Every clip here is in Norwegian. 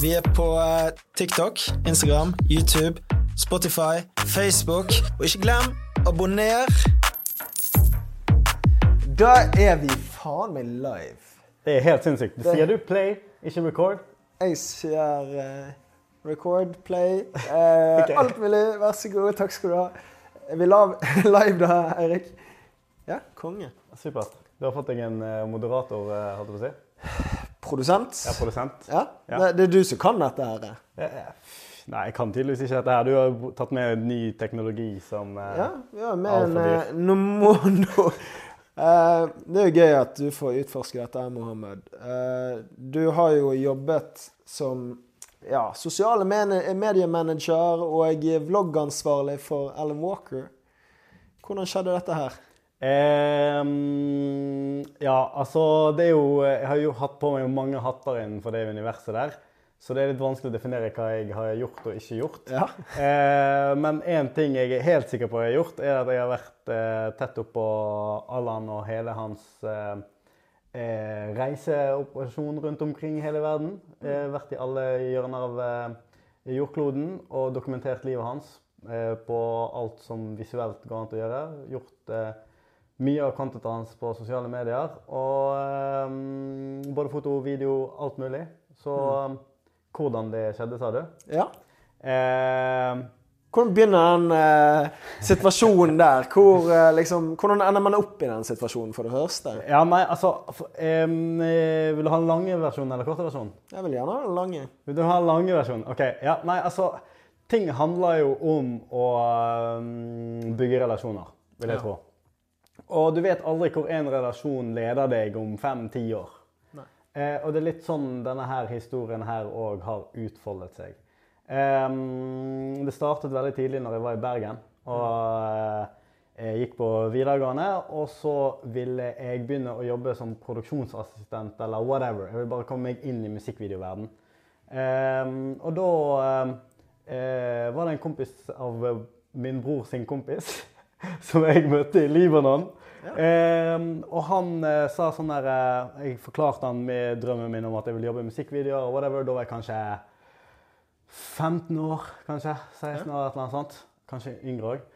Vi er på eh, TikTok, Instagram, YouTube, Spotify, Facebook. Og ikke glem abonner. Da er vi faen meg live. Det er helt sinnssykt. Sier du play, ikke record? Jeg sier uh, record, play, Uh, okay. alt mulig. Vær så god. Takk skal du ha. Er vi lav, live da, Eirik? Ja, konge. Supert. Du har fått deg en moderator, holdt jeg på å si. Produsent. Ja, produsent. Ja, Ja. Det, det er du som kan dette her. Ja. Nei, jeg kan tydeligvis ikke dette her. Du har tatt med ny teknologi som eh, Ja, ja med en eh, Nomono. Eh, det er jo gøy at du får utforske dette, Mohammed. Du har jo jobbet som ja, sosiale mediemanager og vloggansvarlig for Alan Walker. Hvordan skjedde dette her? Ehm, ja, altså det er jo Jeg har jo hatt på meg mange hatter innenfor det universet der. Så det er litt vanskelig å definere hva jeg har gjort og ikke gjort. Ja. Eh, men én ting jeg er helt sikker på jeg har gjort, er at jeg har vært eh, tett oppå Allan og hele hans eh, eh, reiseoperasjon rundt omkring i hele verden. Eh, vært i alle hjørner av eh, jordkloden og dokumentert livet hans eh, på alt som visuelt går an å gjøre. Gjort mye av contentet hans på sosiale medier. Og um, både foto, video, alt mulig. Så mm. hvordan det skjedde, sa du? ja. Eh, Hvordan begynner den eh, situasjonen der? Hvor, eh, liksom, hvordan ender man opp i den situasjonen, for det første? ja, nei, altså for, eh, Vil du ha den lange versjonen eller korte versjonen? Jeg vil gjerne ha den lange. Vil du ha den lange versjonen? OK. Ja, nei, altså Ting handler jo om å um, bygge relasjoner, vil jeg Ja. tro. Og du vet aldri hvor en relasjon leder deg om fem-ti år. Eh, og det er litt sånn denne her historien her òg har utfoldet seg. Eh, det startet veldig tidlig når jeg var i Bergen og eh, jeg gikk på videregående. Og så ville jeg begynne å jobbe som produksjonsassistent eller whatever. Jeg ville bare komme meg inn i musikkvideoverden. Eh, og da eh, var det en kompis av eh, min bror sin kompis som jeg møtte i Libanon. Em, og han eh, sa sånn der eh, Jeg forklarte han med drømmen min om at jeg ville jobbe i musikkvideoer. og whatever. Da var jeg kanskje 15 år, kanskje. 16 år, et eller annet sånt. Kanskje yngre òg.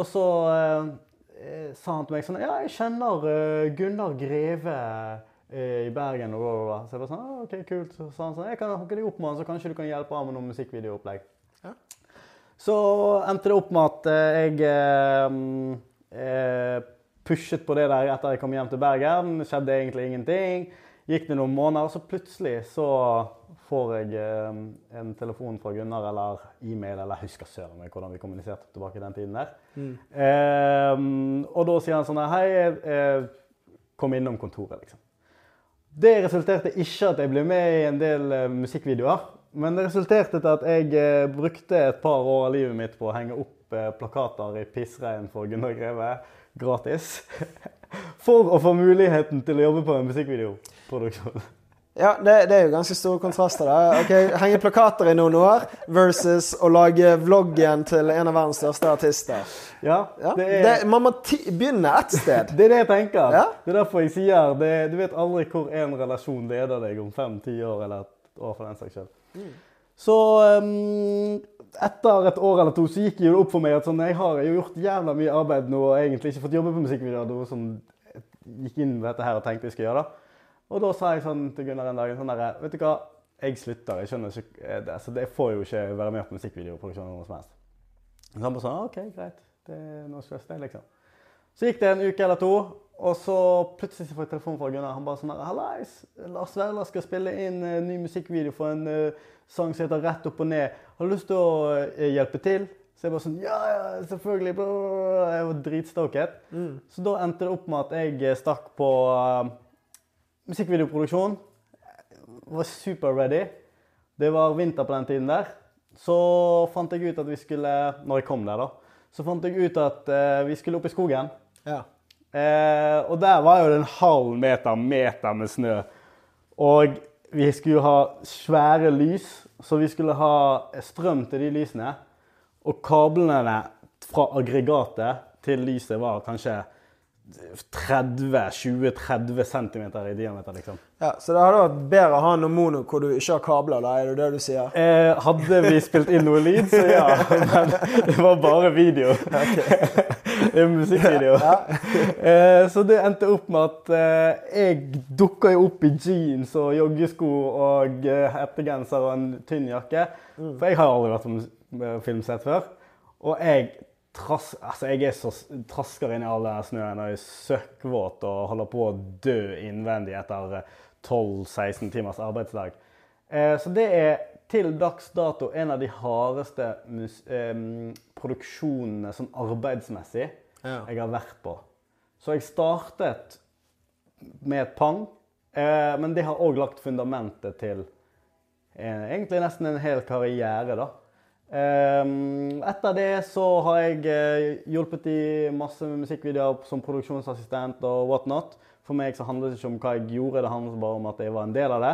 Og så eh, eh, sa han til meg sånn Ja, jeg kjenner eh, Gunnar Greve eh, i Bergen. Og bla, bla, bla. Så jeg bare sånn, ah, ok, kult. Så sa han sånn Jeg kan hooke deg opp med han, så kanskje du kan hjelpe ham med noen musikkvideoopplegg. Så endte det opp med at eh, jeg eh, mm, eh, pushet på det der etter jeg kom hjem til Bergen. Det skjedde egentlig ingenting. Gikk det noen måneder, så plutselig så får jeg eh, en telefon fra Gunnar eller e-mail, eller jeg husker søren meg hvordan vi kommuniserte tilbake i den tiden der. Eh, og da sier han sånn her, Hei, kom innom kontoret, liksom. Det resulterte ikke at jeg ble med i en del musikkvideoer. Men det resulterte til at jeg eh, brukte et par år av livet mitt på å henge opp eh, plakater i pissregn for Gunnar Greve gratis. For å få muligheten til å jobbe på en musikkvideoproduksjon. Ja, det, det er jo ganske store kontraster. da. Ok, Henge plakater i noen år versus å lage vloggen til en av verdens største artister. Ja, Ja, det er... det, man må begynne et sted. Det er det jeg tenker. Ja. Det er derfor jeg sier det, Du vet aldri hvor en relasjon leder deg om fem-ti år, eller et år for den saks skyld. Så um, etter et år eller to så gikk det opp for meg at sånn, jeg har jo gjort jævla mye arbeid nå og egentlig ikke fått jobbe på musikkvideoer. Noe som gikk inn med dette her og tenkte jeg skulle gjøre. det. Og da sa jeg sånn til Gunnar en dag sånn der, Vet du hva, jeg slutter. Jeg skjønner ikke eh, det, Så Jeg får jo ikke være med på musikkvideoproduksjon eller noe som helst. Så han bare sånn OK, greit. Det er noe stress, det, liksom. Så gikk det en uke eller to, og så plutselig får jeg telefon fra Gunnar. Han bare sånn Hallais, Lars Vaular skal spille inn en ny musikkvideo for en uh, sang som heter Rett opp og ned. Har du lyst til å uh, hjelpe til? Så jeg bare sånn Ja, ja, selvfølgelig. Bla. Jeg var dritstoket. Så da endte det opp med at jeg eh, stakk på uh, musikkvideoproduksjon. Var super ready. Det var vinter på den tiden der. Så fant jeg ut at vi skulle Når jeg kom der, da. Så fant jeg ut at uh, vi skulle opp i skogen. Ja. Eh, og der var jo det en halv meter, meter med snø. Og vi skulle ha svære lys, så vi skulle ha strøm til de lysene. Og kablene fra aggregatet til lyset var kanskje 30-20-30 cm i diameter, liksom. Ja, Så det hadde vært bedre å ha noe mono hvor du ikke har kabler, da? Er det det du sier? Eh, hadde vi spilt inn noe lyd, så ja. Men det var bare video. det er musikkvideo. eh, så det endte opp med at eh, jeg dukka jo opp i jeans og joggesko og eh, hettegenser og en tynn jakke. For jeg har aldri vært på eh, filmsett før. Og jeg trass, altså jeg er så trasker inn i all den snøen og er søkkvåt og holder på å dø innvendig etter eh, 12-16 timers arbeidsdag. Eh, så det er til dags dato en av de hardeste produksjonene sånn arbeidsmessig Ja. jeg har vært på. Så jeg startet med et pang, eh, men det har òg lagt fundamentet til eh, egentlig nesten en hel karriere, da. Etter det så har jeg hjulpet i masse musikkvideoer som produksjonsassistent og whatnot. For meg så handlet det ikke om hva jeg gjorde, det handlet bare om at jeg var en del av det,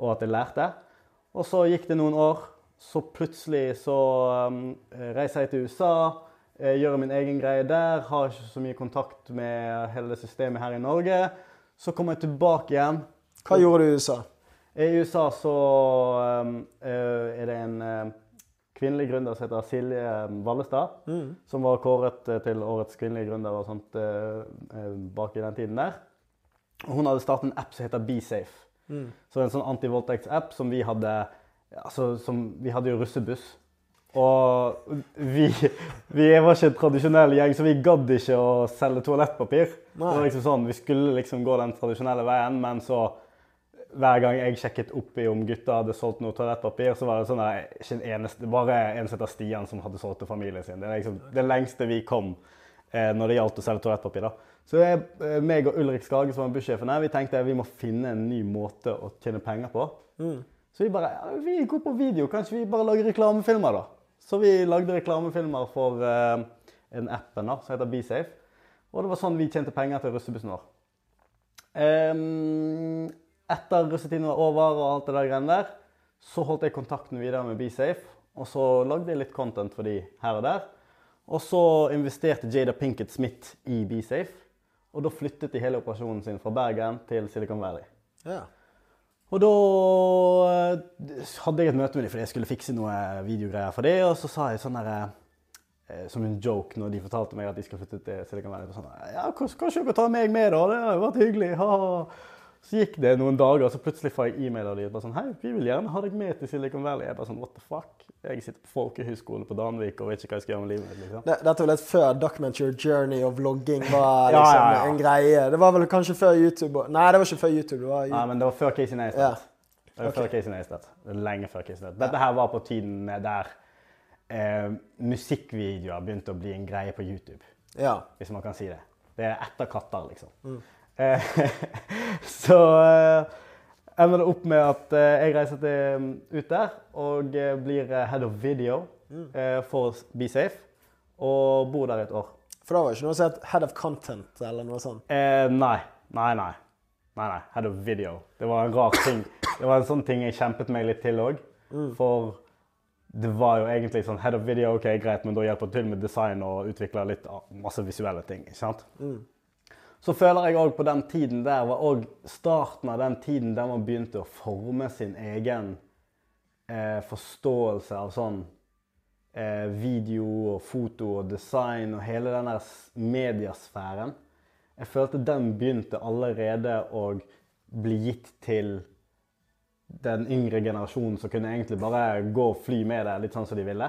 og at jeg lærte. Og så gikk det noen år, så plutselig så um, reiser jeg til USA, jeg gjør min egen greie der, har ikke så mye kontakt med hele det systemet her i Norge. Så kommer jeg tilbake igjen. Hva gjorde du i USA? I USA så um, eh, er det en eh, kvinnelig gründer som heter Silje Vallestad, som var kåret eh, til årets kvinnelige gründer og sånt uh, eh, bak i den tiden der. Hun hadde startet en app som heter BeSafe. Så en sånn antivoldtektsapp som vi hadde altså, som, Vi hadde jo russebuss. Og vi, vi var ikke en tradisjonell gjeng, så vi gadd ikke å selge toalettpapir. Det var liksom sånn, Vi skulle liksom gå den tradisjonelle veien, men så hver gang jeg sjekket opp i om gutta hadde solgt noe toalettpapir, så var det sånn der, ikke en eneste, bare en som heter Stian som hadde solgt til familien sin. Det er liksom det lengste vi kom eh, når det gjaldt å selge toalettpapir. da. Så jeg, eh, meg og Ulrik Skage, som var bussjefen her, vi tenkte vi må finne en ny måte å tjene penger på. Så vi bare ja, vi går på video, kanskje vi bare lager reklamefilmer, da. Så vi lagde reklamefilmer for uh, en appen da, som heter BeSafe. Og det var sånn vi tjente penger til russebussen vår. Um, etter russetiden var over og alt det der greiene der, så holdt jeg kontakten videre med BeSafe. Og så lagde jeg litt content for de her og der. Og så investerte Jada Pinkett Smith i BeSafe. Og da flyttet de hele operasjonen sin fra Bergen til Silicon Valley. Ja. Og da eh, hadde jeg et møte med dem fordi jeg skulle fikse noe videogreier for dem. Og så sa jeg sånn derre eh, Som en joke når de fortalte meg at de skulle flytte til Silicon Valley. Sånn, ja, kanskje dere tar meg med, da? Det har jo vært hyggelig. Ha. Så gikk det noen dager, og så plutselig får jeg e-mail av dem. Bare sånn Hei, vi vil gjerne ha deg med til Silicon Valley. Jeg bare sånn What the fuck? Jeg sitter på folkehøyskole på Danvik og vet ikke hva jeg skal gjøre med livet mitt. liksom. Det, dette var litt før documentary Journey og vlogging var liksom, ja, ja. en greie. Det var vel kanskje før YouTube og- Nei, det var ikke før YouTube. Det var Nei, men det var før Casey Neistat. Ja. Det var før Casey Neistat. Lenge før Casey Neistat. Dette her var på tiden der eh, musikkvideoer begynte å bli en greie på YouTube. ja. hvis man kan si det. Det er etter katter, liksom. Eh, så eh, ender det opp med at eh, jeg reiser til, ut der og eh, blir head of video for for BeSafe. Og bor der et år. For da var det ikke noe som het Head of Content eller noe sånt. Eh, nei. Nei, nei. Nei, nei. Head of video. Det var en rar ting. Det var en sånn ting jeg kjempet meg litt til òg. For det var jo egentlig sånn Head of video, ok, greit, men da hjelper du til med design og utvikler litt ah, masse visuelle ting. ikke sant? Så føler jeg òg på den tiden der var òg starten av den tiden der man begynte å forme sin egen eh, forståelse av sånn eh, video og foto og design og hele den der mediasfæren. Jeg følte den begynte allerede å bli gitt til den yngre generasjonen som kunne egentlig bare gå og fly med det litt sånn som de ville.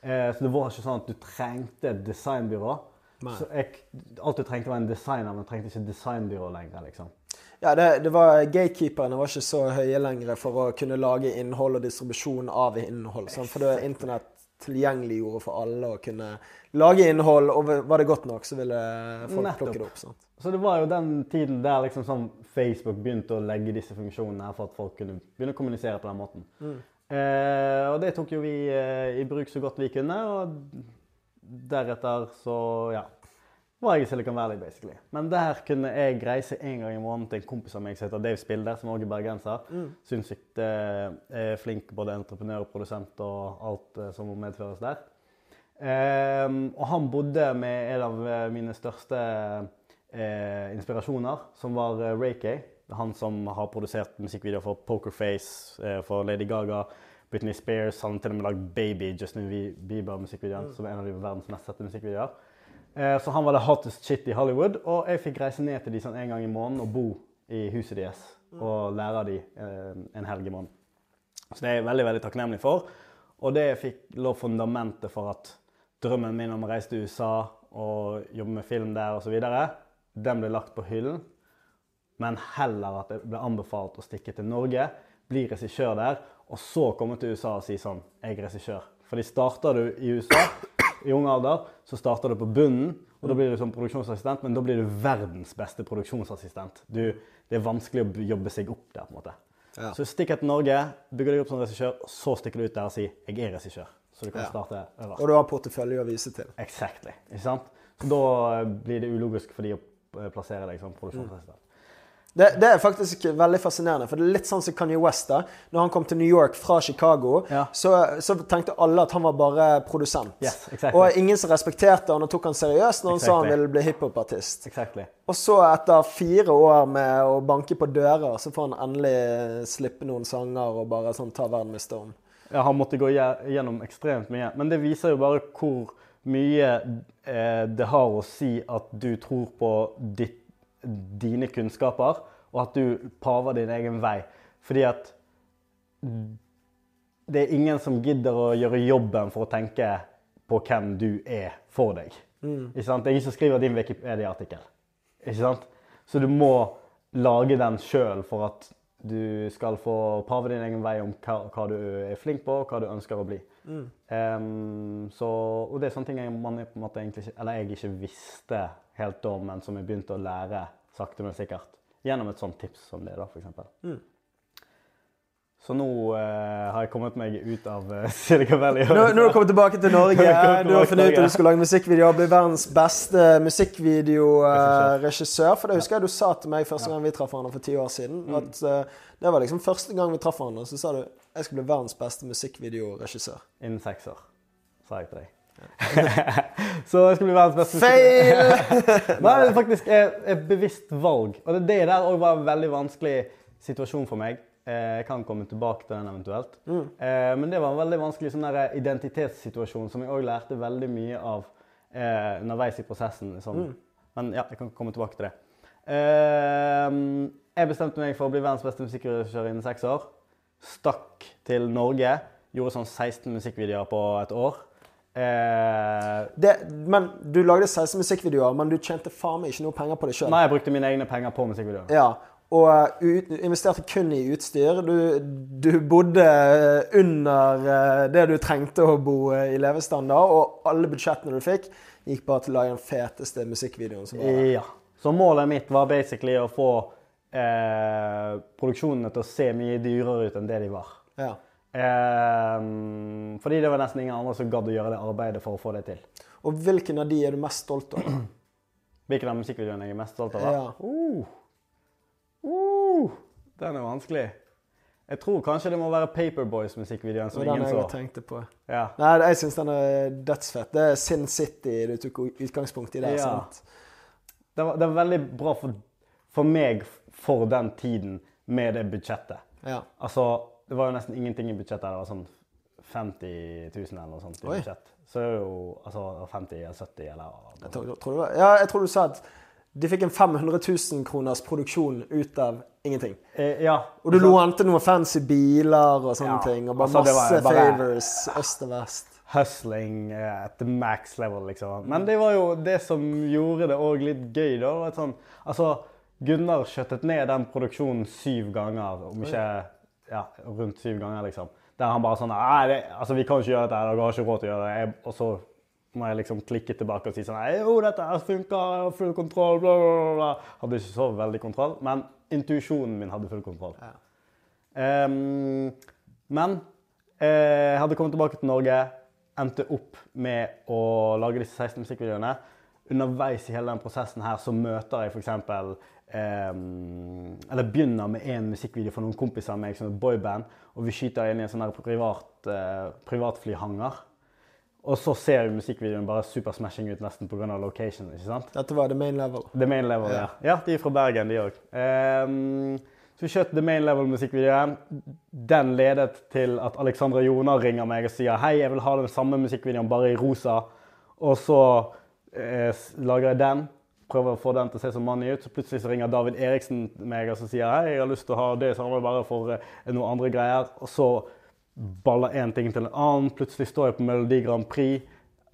Eh, så det var ikke sånn at du trengte et designbyrå. Så jeg, alt du trengte var en designer, men trengte ikke designbyrå lenger. liksom. Ja, det, det var Gatekeeperne var ikke så høye lenger for å kunne lage innhold og distribusjon av innhold. Sånn, For det er internett tilgjengeliggjorde for alle å kunne lage innhold, og var det godt nok, så ville folk Nettopp. plukke det opp. Sant? Så det var jo den tiden der liksom sånn Facebook begynte å legge disse funksjonene her for at folk kunne begynne å kommunisere på den måten. Eh, og det tok jo vi eh, i bruk så godt vi kunne, og deretter så ja, var jeg i Silicon Valley, basically. Men der kunne jeg reise en gang i måneden til en kompis av meg som heter Dave Spilde, som også er bergenser. Sinnssykt eh, eh, flink både entreprenør og produsent og alt eh, som medføres der. Ehm, og han bodde med en av eh, mine største eh, inspirasjoner, som var eh, Ray Kay. Han som har produsert musikkvideoer for Pokerface, eh, for Lady Gaga, Britney Spears. Han har til og med lagd Baby, Justin Bieber-musikkvideoen, som er en av de verdens mest sette musikkvideoer. Eh, så han var det hottest shit i Hollywood, og jeg fikk reise ned til de sånn en gang i måneden og bo i huset deres og lære de eh, en helg i måneden. Så det er jeg veldig veldig takknemlig for. Og det fikk lå fundamentet for at drømmen min om å reise til USA og jobbe med film der osv., den ble lagt på hyllen. Men heller at det ble anbefalt å stikke til Norge, bli regissør der, og så komme til USA og si sånn Jeg er regissør. Fordi starter du i USA i ung alder, så starter du på bunnen, og da blir du som produksjonsassistent, men da blir du verdens beste produksjonsassistent. Du, det er vanskelig å jobbe seg opp der, på en måte. Ja. Så stikk til Norge, bygger deg opp som regissør, så stikker du ut der og sier 'jeg er regissør'. Så du kan Ja. starte øverst. Og du har portefølje å vise til. Exactly. Ikke sant? Så da blir det ulogisk for de å eh, plassere deg som produksjonsassistent. Det, det er faktisk veldig fascinerende. For det er litt sånn som Kanye West. da. Når han kom til New York fra Chicago, Ja. så, så tenkte alle at han var bare produsent. Yes, exactly. Og ingen som respekterte han og tok han seriøst når han sa han ville bli hiphopartist. Exactly. Og så, etter fire år med å banke på dører, så får han endelig slippe noen sanger og bare sånn ta verden med storm. Ja, han måtte gå gjennom ekstremt mye. Men det viser jo bare hvor mye eh, det har å si at du tror på ditt, dine kunnskaper, og at du paver din egen vei. Fordi at det er ingen som gidder å gjøre jobben for å tenke på hvem du er for deg. Ikke sant? Det er ingen som skriver din Wikipedia-artikkel. Ikke sant? Så du må lage den sjøl for at du skal få pave din egen vei om hva, hva du er flink på, og hva du ønsker å bli. Em, så, og det er sånne ting jeg, man på en måte egentlig eller jeg ikke visste helt da, men som jeg begynte å lære sakte, men sikkert. Gjennom et sånt tips som det, da, for eksempel. Så nå eh, har jeg kommet meg ut av uh, Silicon Valley. Nå, nå har du kommet tilbake til Norge. Du har funnet ut at du skulle lage musikkvideo og bli verdens beste musikkvideoregissør. For det husker jeg du sa til meg første gang vi traff hverandre for ti år siden. Mm. At uh, Det var liksom første gang vi traff hverandre, så sa du jeg skal bli verdens beste musikkvideoregissør. Innen seks år, sa jeg til deg. så jeg skal bli verdens beste Feil! Nei, det faktisk er et bevisst valg. Og det, det der òg var en veldig vanskelig situasjon for meg. Eh, Jeg kan komme tilbake til den eventuelt. Mm. Men det var en veldig vanskelig sånn der identitetssituasjon som jeg òg lærte veldig mye av eh, underveis i prosessen. Sånn. Men ja, jeg kan komme tilbake til det. Eh, Jeg bestemte meg for å bli verdens beste musikkregissør innen seks år. Stakk til Norge. Gjorde sånn 16 musikkvideoer på et år. Eh, Det, men Du lagde 16 musikkvideoer, men du tjente faen meg ikke noe penger på det sjøl. Nei, jeg brukte mine egne penger på musikkvideoer. Ja, og uh, ut, investerte kun i utstyr. Du, du bodde uh, under uh, det du trengte å bo i levestandard, og alle budsjettene du fikk, gikk bare til å lage den feteste musikkvideoen som var. Ja. Så målet mitt var basically å få eh, produksjonene til å se mye dyrere ut enn det de var. Ja. Eh, fordi det var nesten ingen andre som gadd å gjøre det arbeidet for å få det til. Og hvilken av de er du mest stolt over? Hvilken av musikkvideoene jeg er mest stolt av? Ja. Uh. Uh. Den er vanskelig. Jeg tror kanskje det må være Paperboys-musikkvideoen som ingen så. den jeg tenkte på. Ja. Nei, jeg syns den er dødsfett. Det er Sin City du tok utgangspunkt i der. Ja. sant? Det, var, det var veldig bra for, for meg for den tiden med det budsjettet. Ja. Altså, det var jo nesten ingenting i budsjettet. Det var sånn 50 000 eller noe sånt i Oi. budsjett. Så er det jo altså 50 eller 70 eller Jeg tror, tror du, ja, jeg tror du sa at de fikk en 500 000 kroners produksjon ut av ingenting. eh, Ja. Og du lånte noen fancy biler og sånne Ja, ting. Og bare altså, masse bare- favors øst og vest. Hustling eh, at the max level, liksom. Men det var jo det som gjorde det òg litt gøy, da. Sånn, altså, Gunnar skjøttet ned den produksjonen syv ganger, om ikke ja, rundt syv ganger, liksom. Der han bare sånn Nei, det, altså, vi kan ikke gjøre dette, dere har ikke råd til å gjøre det. Jeg, og så må jeg liksom klikke tilbake og si sånn Jo, dette her funker, jeg har full kontroll, bla, bla, bla, bla. Hadde ikke så veldig kontroll, men intuisjonen min hadde full kontroll. Ja. Um, men eh, jeg hadde kommet tilbake til Norge, endte opp med å lage disse 16 musikkvideoene. Underveis i hele den prosessen her så møter jeg f.eks. Um, eller begynner med en musikkvideo for noen kompiser av meg som et boyband. Og vi skyter inn i en sånn privat, uh, privatflyhanger. Og så ser jo musikkvideoen bare supersmashing ut nesten pga. location. ikke sant? Dette var the main level. The Main Level, ja. Ja, de er fra Bergen, de òg. så vi skjøt The Main Level-musikkvideoen. Den ledet til at Alexandra Jonar ringer meg og sier hei, jeg vil ha den samme musikkvideoen, bare i rosa. Og så uh, lager jeg den. Prøver å få den til å se så mannig ut. Så plutselig så ringer David Eriksen meg og så sier hei, jeg har lyst til å ha det samme bare for eh, noen andre greier. Og så baller én ting til en annen. Plutselig står jeg på Melodi Grand Prix,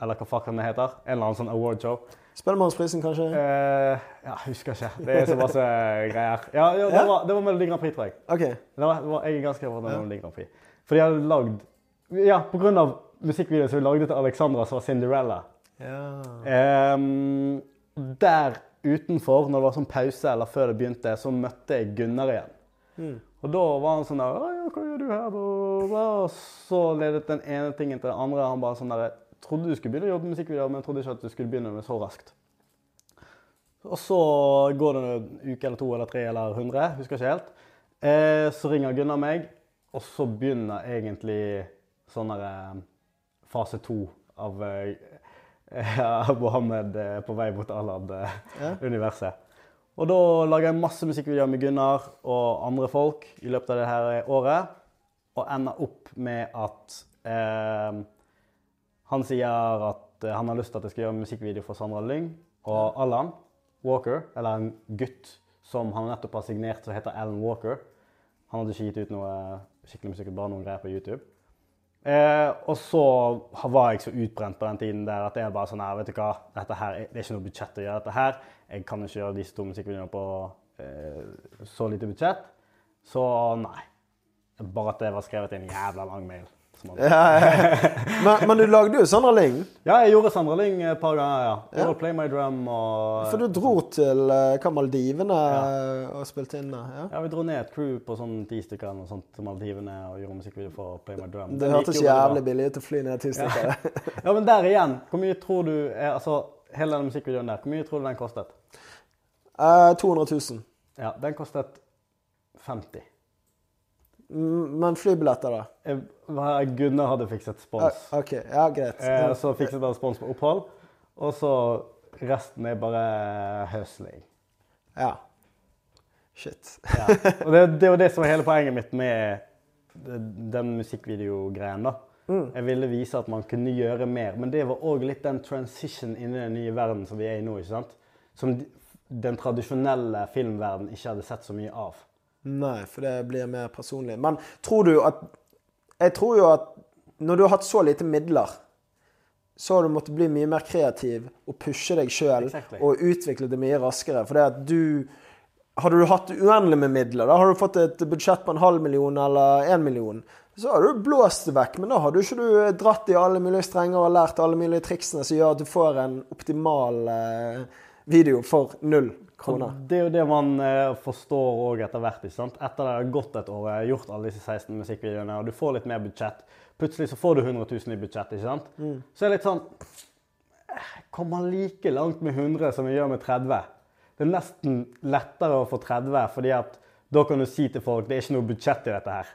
eller hva fuck det heter. En eller annen sånn awardshow. Spellemannsprisen, kanskje? Eh, ja, husker ikke. Det er så masse greier. Ja, ja, det, var, det var Melodi Grand Prix, tror jeg. OK. Det var, det var, jeg er ganske sikker på det var Melodi Grand Prix. For de hadde lagd Ja, på grunn av musikkvideoen som vi lagde til Alexandra, som var Cinderella. Ja. Ehm, der utenfor, når det var sånn pause eller før det begynte, så møtte jeg Gunnar igjen. Mm. Og da var han sånn der ja, 'Hva gjør du her?' bla, bla, bla?» Og så ledet den ene tingen til den andre. Han bare sånn der 'Trodde du skulle begynne å jobbe med musikkvideoer, men jeg trodde ikke at du skulle begynne med det så raskt'. Og så går det en uke eller to eller tre eller hundre, husker ikke helt. Eh, så ringer Gunnar meg, og så begynner egentlig sånn der eh, fase to av eh, Mohammed på vei mot Ja. Alad-universet. Og da lager jeg masse musikkvideoer med Gunnar og andre folk i løpet av det her året. Og ender opp med at eh, han sier at eh, han har lyst til at jeg skal gjøre musikkvideo for Sandra Lyng. Og Allan Walker, eller en gutt som han nettopp har signert, som heter Alan Walker. Han hadde ikke gitt ut noe skikkelig musikk, bare noen greier på YouTube. Eh, og så var jeg så utbrent på den tiden der at jeg bare sånn her, vet du hva, dette her, er- det er ikke noe budsjett å gjøre dette her. Jeg kan ikke gjøre disse to musikkvideoene på eh, så lite budsjett. Så nei. Bare at det var skrevet i en jævla lang mail. Ja. Men, men du lagde jo Sandra Lyng. Ja, jeg gjorde Sandra Lyng et par ganger, ja. Ja. Play My Drum og For du dro til eh, hva, Maldivene eh, og spilte inn der? Ja. Vi dro ned et crew på sånn ti stykker eller noe sånt til Maldivene og gjorde musikkvideo for Play My Drum. Det Den hørtes jævlig billig ut å fly ned ti stykker. Ja, men der igjen, hvor mye tror du er, altså, hele den musikkvideoen der, hvor mye tror du den kostet? Uh, 200 000. Ja, den kostet 50. Mm, Men flybilletter, da? Gunnar hadde fikset spons. Ah, OK, ja, greit. Eh, så fikset han spons på opphold, og så resten er bare høsling. Ja. Shit. Ja. Og det, det var det som var hele poenget mitt med den musikkvideogreien. da. Jeg ville vise at man kunne gjøre mer, men det var òg litt den transition inni den nye verden som vi er i nå. ikke sant? Som den tradisjonelle filmverden ikke hadde sett så mye av. Nei, for det blir mer personlig. Men tror du at Jeg tror jo at når du har hatt så lite midler, så har du måttet bli mye mer kreativ og pushe deg sjøl Exactly. og utvikle det mye raskere. For det at du Hadde du hatt uendelig med midler, da har du fått et budsjett på en halv million eller én million, så har du blåst det vekk. Men da har du ikke du dratt i alle mulige strenger og lært alle mulige triksene som gjør at du får en optimal eh, video for null kroner. Det er jo det man eh, forstår òg etter hvert. ikke sant? Etter det har gått et år, jeg har gjort alle disse 16 musikkvideoene, og du får litt mer budsjett. Plutselig så får du 100 000 i budsjett. ikke sant? Så er det litt sånn eh, Kommer like langt med 100 som vi gjør med 30? Det er nesten lettere å få 30, fordi at da kan du si til folk det er ikke noe budsjett i dette her.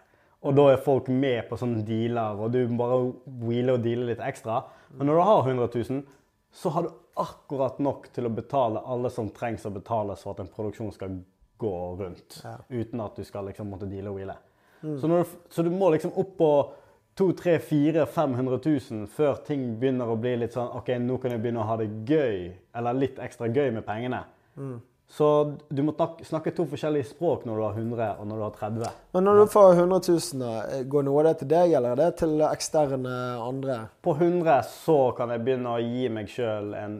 Og da er folk med på sånne dealer, og du bare wheeler og dealer litt ekstra. Men når du har 100 000, så har du akkurat nok til å betale alle som trengs å betales for at en produksjon skal gå rundt. Uten at du skal liksom måtte deale og wheele. Så, når du, så du må liksom opp på 200 000-500 000 før ting begynner å bli litt sånn OK, nå kan jeg begynne å ha det gøy. Eller litt ekstra gøy med pengene. Så du må snakke, to forskjellige språk når du har 100 og når du har 30. Men når du får 100 000, går noe av det til deg, eller er det til eksterne andre? På 100 så kan jeg begynne å gi meg sjøl en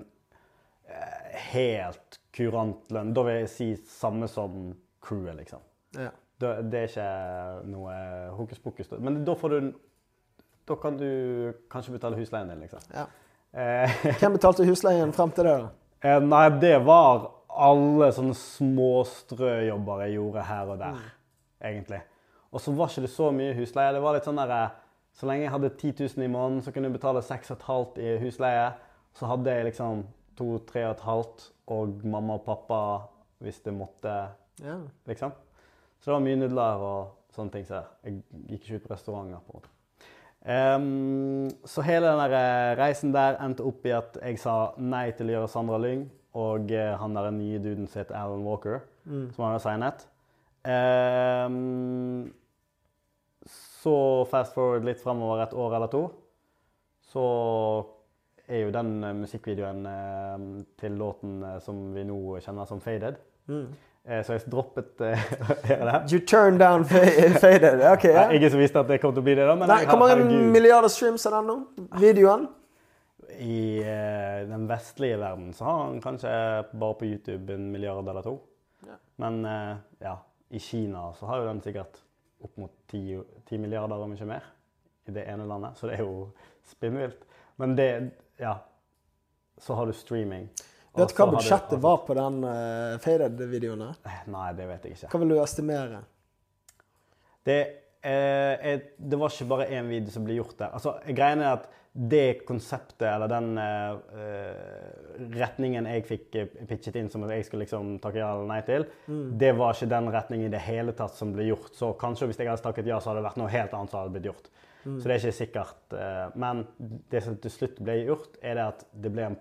eh, helt kurant lønn. Da vil jeg si samme som crewet, liksom. Ja. Det, det er ikke noe hokus pokus. Men da får du Da kan du kanskje betale husleien din, liksom. Ja. Eh, Hvem betalte husleien frem til det? da? eh, nei, det var alle sånne små strøjobber jeg gjorde her og der, egentlig. Og så var ikke det så mye husleie. Det var litt sånn der, eh, Så lenge jeg hadde 10 000 i måneden, så kunne jeg betale 6,5 i husleie. Så hadde jeg liksom 2-3,5 og mamma og pappa hvis det måtte, Ja. liksom. Så det var mye nudler og sånne ting. Så jeg gikk ikke ut på restauranter. på. Ehm, så hele den der eh, reisen der endte opp i at jeg sa nei til å gjøre Sandra Lyng og eh, han der nye duden som heter Alan Walker, Mm. som han har signet. Um, så fast forward litt fremover et år eller to, så er jo den eh, musikkvideoen eh, til låten eh, som vi nå kjenner som Faded. Mm. Eh, så jeg droppet eh, det. You turned down faded. Ok, ja. Ingen som visste at det kom til å bli det, da. Men Nei, Hvor mange milliarder streams er den nå? Videoen? I eh, den vestlige verden så har han kanskje bare på YouTube en milliard eller to. Ja. Men eh, ja, i Kina så har jo den sikkert opp mot ti, ti milliarder, om ikke mer, i det ene landet. Så det er jo spinnvilt. Men det Ja. Så har du streaming. Vet du hva budsjettet var på den uh, faded-videoen? Eh, Nei, det vet jeg ikke. Hva vil du estimere? Det, eh, det var ikke bare én video som ble gjort der. Altså, greiene er at det konseptet, eller den eh, retningen jeg fikk eh, pitchet inn som at jeg skulle liksom takke ja eller nei til, det var ikke den retningen i det hele tatt som ble gjort. Så kanskje hvis jeg hadde takket ja, så hadde det vært noe helt annet som hadde blitt gjort. Så det er ikke sikkert. Uh, men det som til slutt ble gjort, er det at det ble en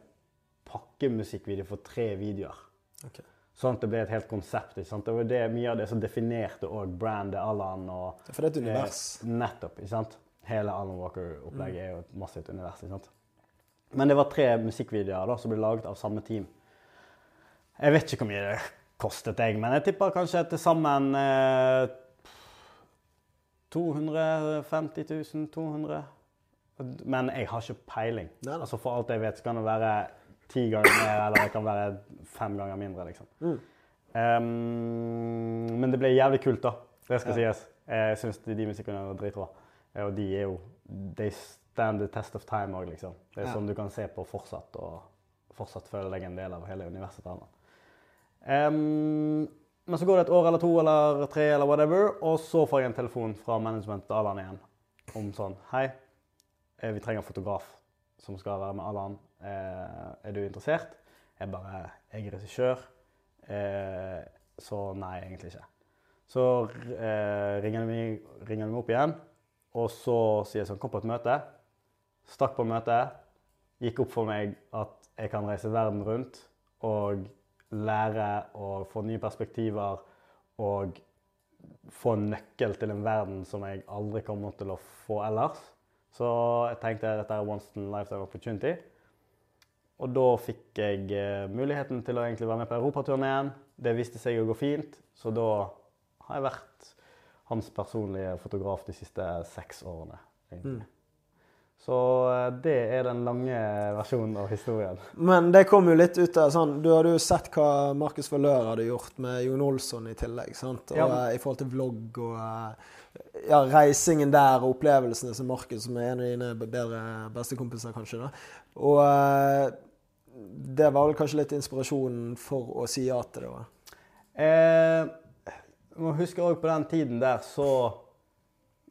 pakkemusikkvideo for tre videoer. Okay. Sånn at det ble et helt konsept. Ikke sant? Det var det, mye av det som definerte òg brandet Allan. og For det er et univers. Nettopp. ikke sant? Hele Alan Walker-opplegget er jo et massivt univers. ikke sant? Men det var tre musikkvideoer da, som ble laget av samme team. Jeg vet ikke hvor mye det kostet, jeg, men jeg tipper kanskje til sammen eh, 250 000 200 Men jeg har ikke peiling. Nei. Altså For alt jeg vet, så kan det være ti ganger mer, eller det kan være fem ganger mindre. liksom. Mm. Um, men det ble jævlig kult, da. Det skal sies. Jeg syns de, de musikkene var dritbra. Eh, Og de er jo They stand the test of time òg, liksom. Det er Ja. sånn du kan se på fortsatt, og fortsatt føle deg en del av hele universet til. Ehm, men så går det et år eller to eller tre eller whatever, og så får jeg en telefon fra managementet til Alan igjen om sånn Hei, eh, vi trenger en fotograf som skal være med Alan. Eh, er du interessert? Jeg bare Jeg er regissør. Så nei, egentlig ikke. Så eh, ringer de meg opp igjen, og så sier jeg sånn Kom på et møte. Stakk på møtet. Gikk opp for meg at jeg kan reise verden rundt og lære og få nye perspektiver og få en nøkkel til en verden som jeg aldri kommer til å få ellers. Så jeg tenkte at dette er once in a lifetime opportunity. Og da fikk jeg eh, muligheten til å egentlig være med på europaturneen. Det viste seg å gå fint, så da har jeg vært hans personlige fotograf de siste seks årene. egentlig. Så eh, det er den lange versjonen av historien. Men det kom jo litt ut av sånn Du hadde jo sett hva Markus Valør hadde gjort med Jon Olsson i tillegg. sant? Og Ja. eh, I forhold til vlogg og eh, ja, reisingen der og opplevelsene som Markus, som er en av dine bedre bestekompiser, kanskje. da. Og det var vel kanskje litt inspirasjonen for å si ja til det òg. Eh, må huske også på den tiden der så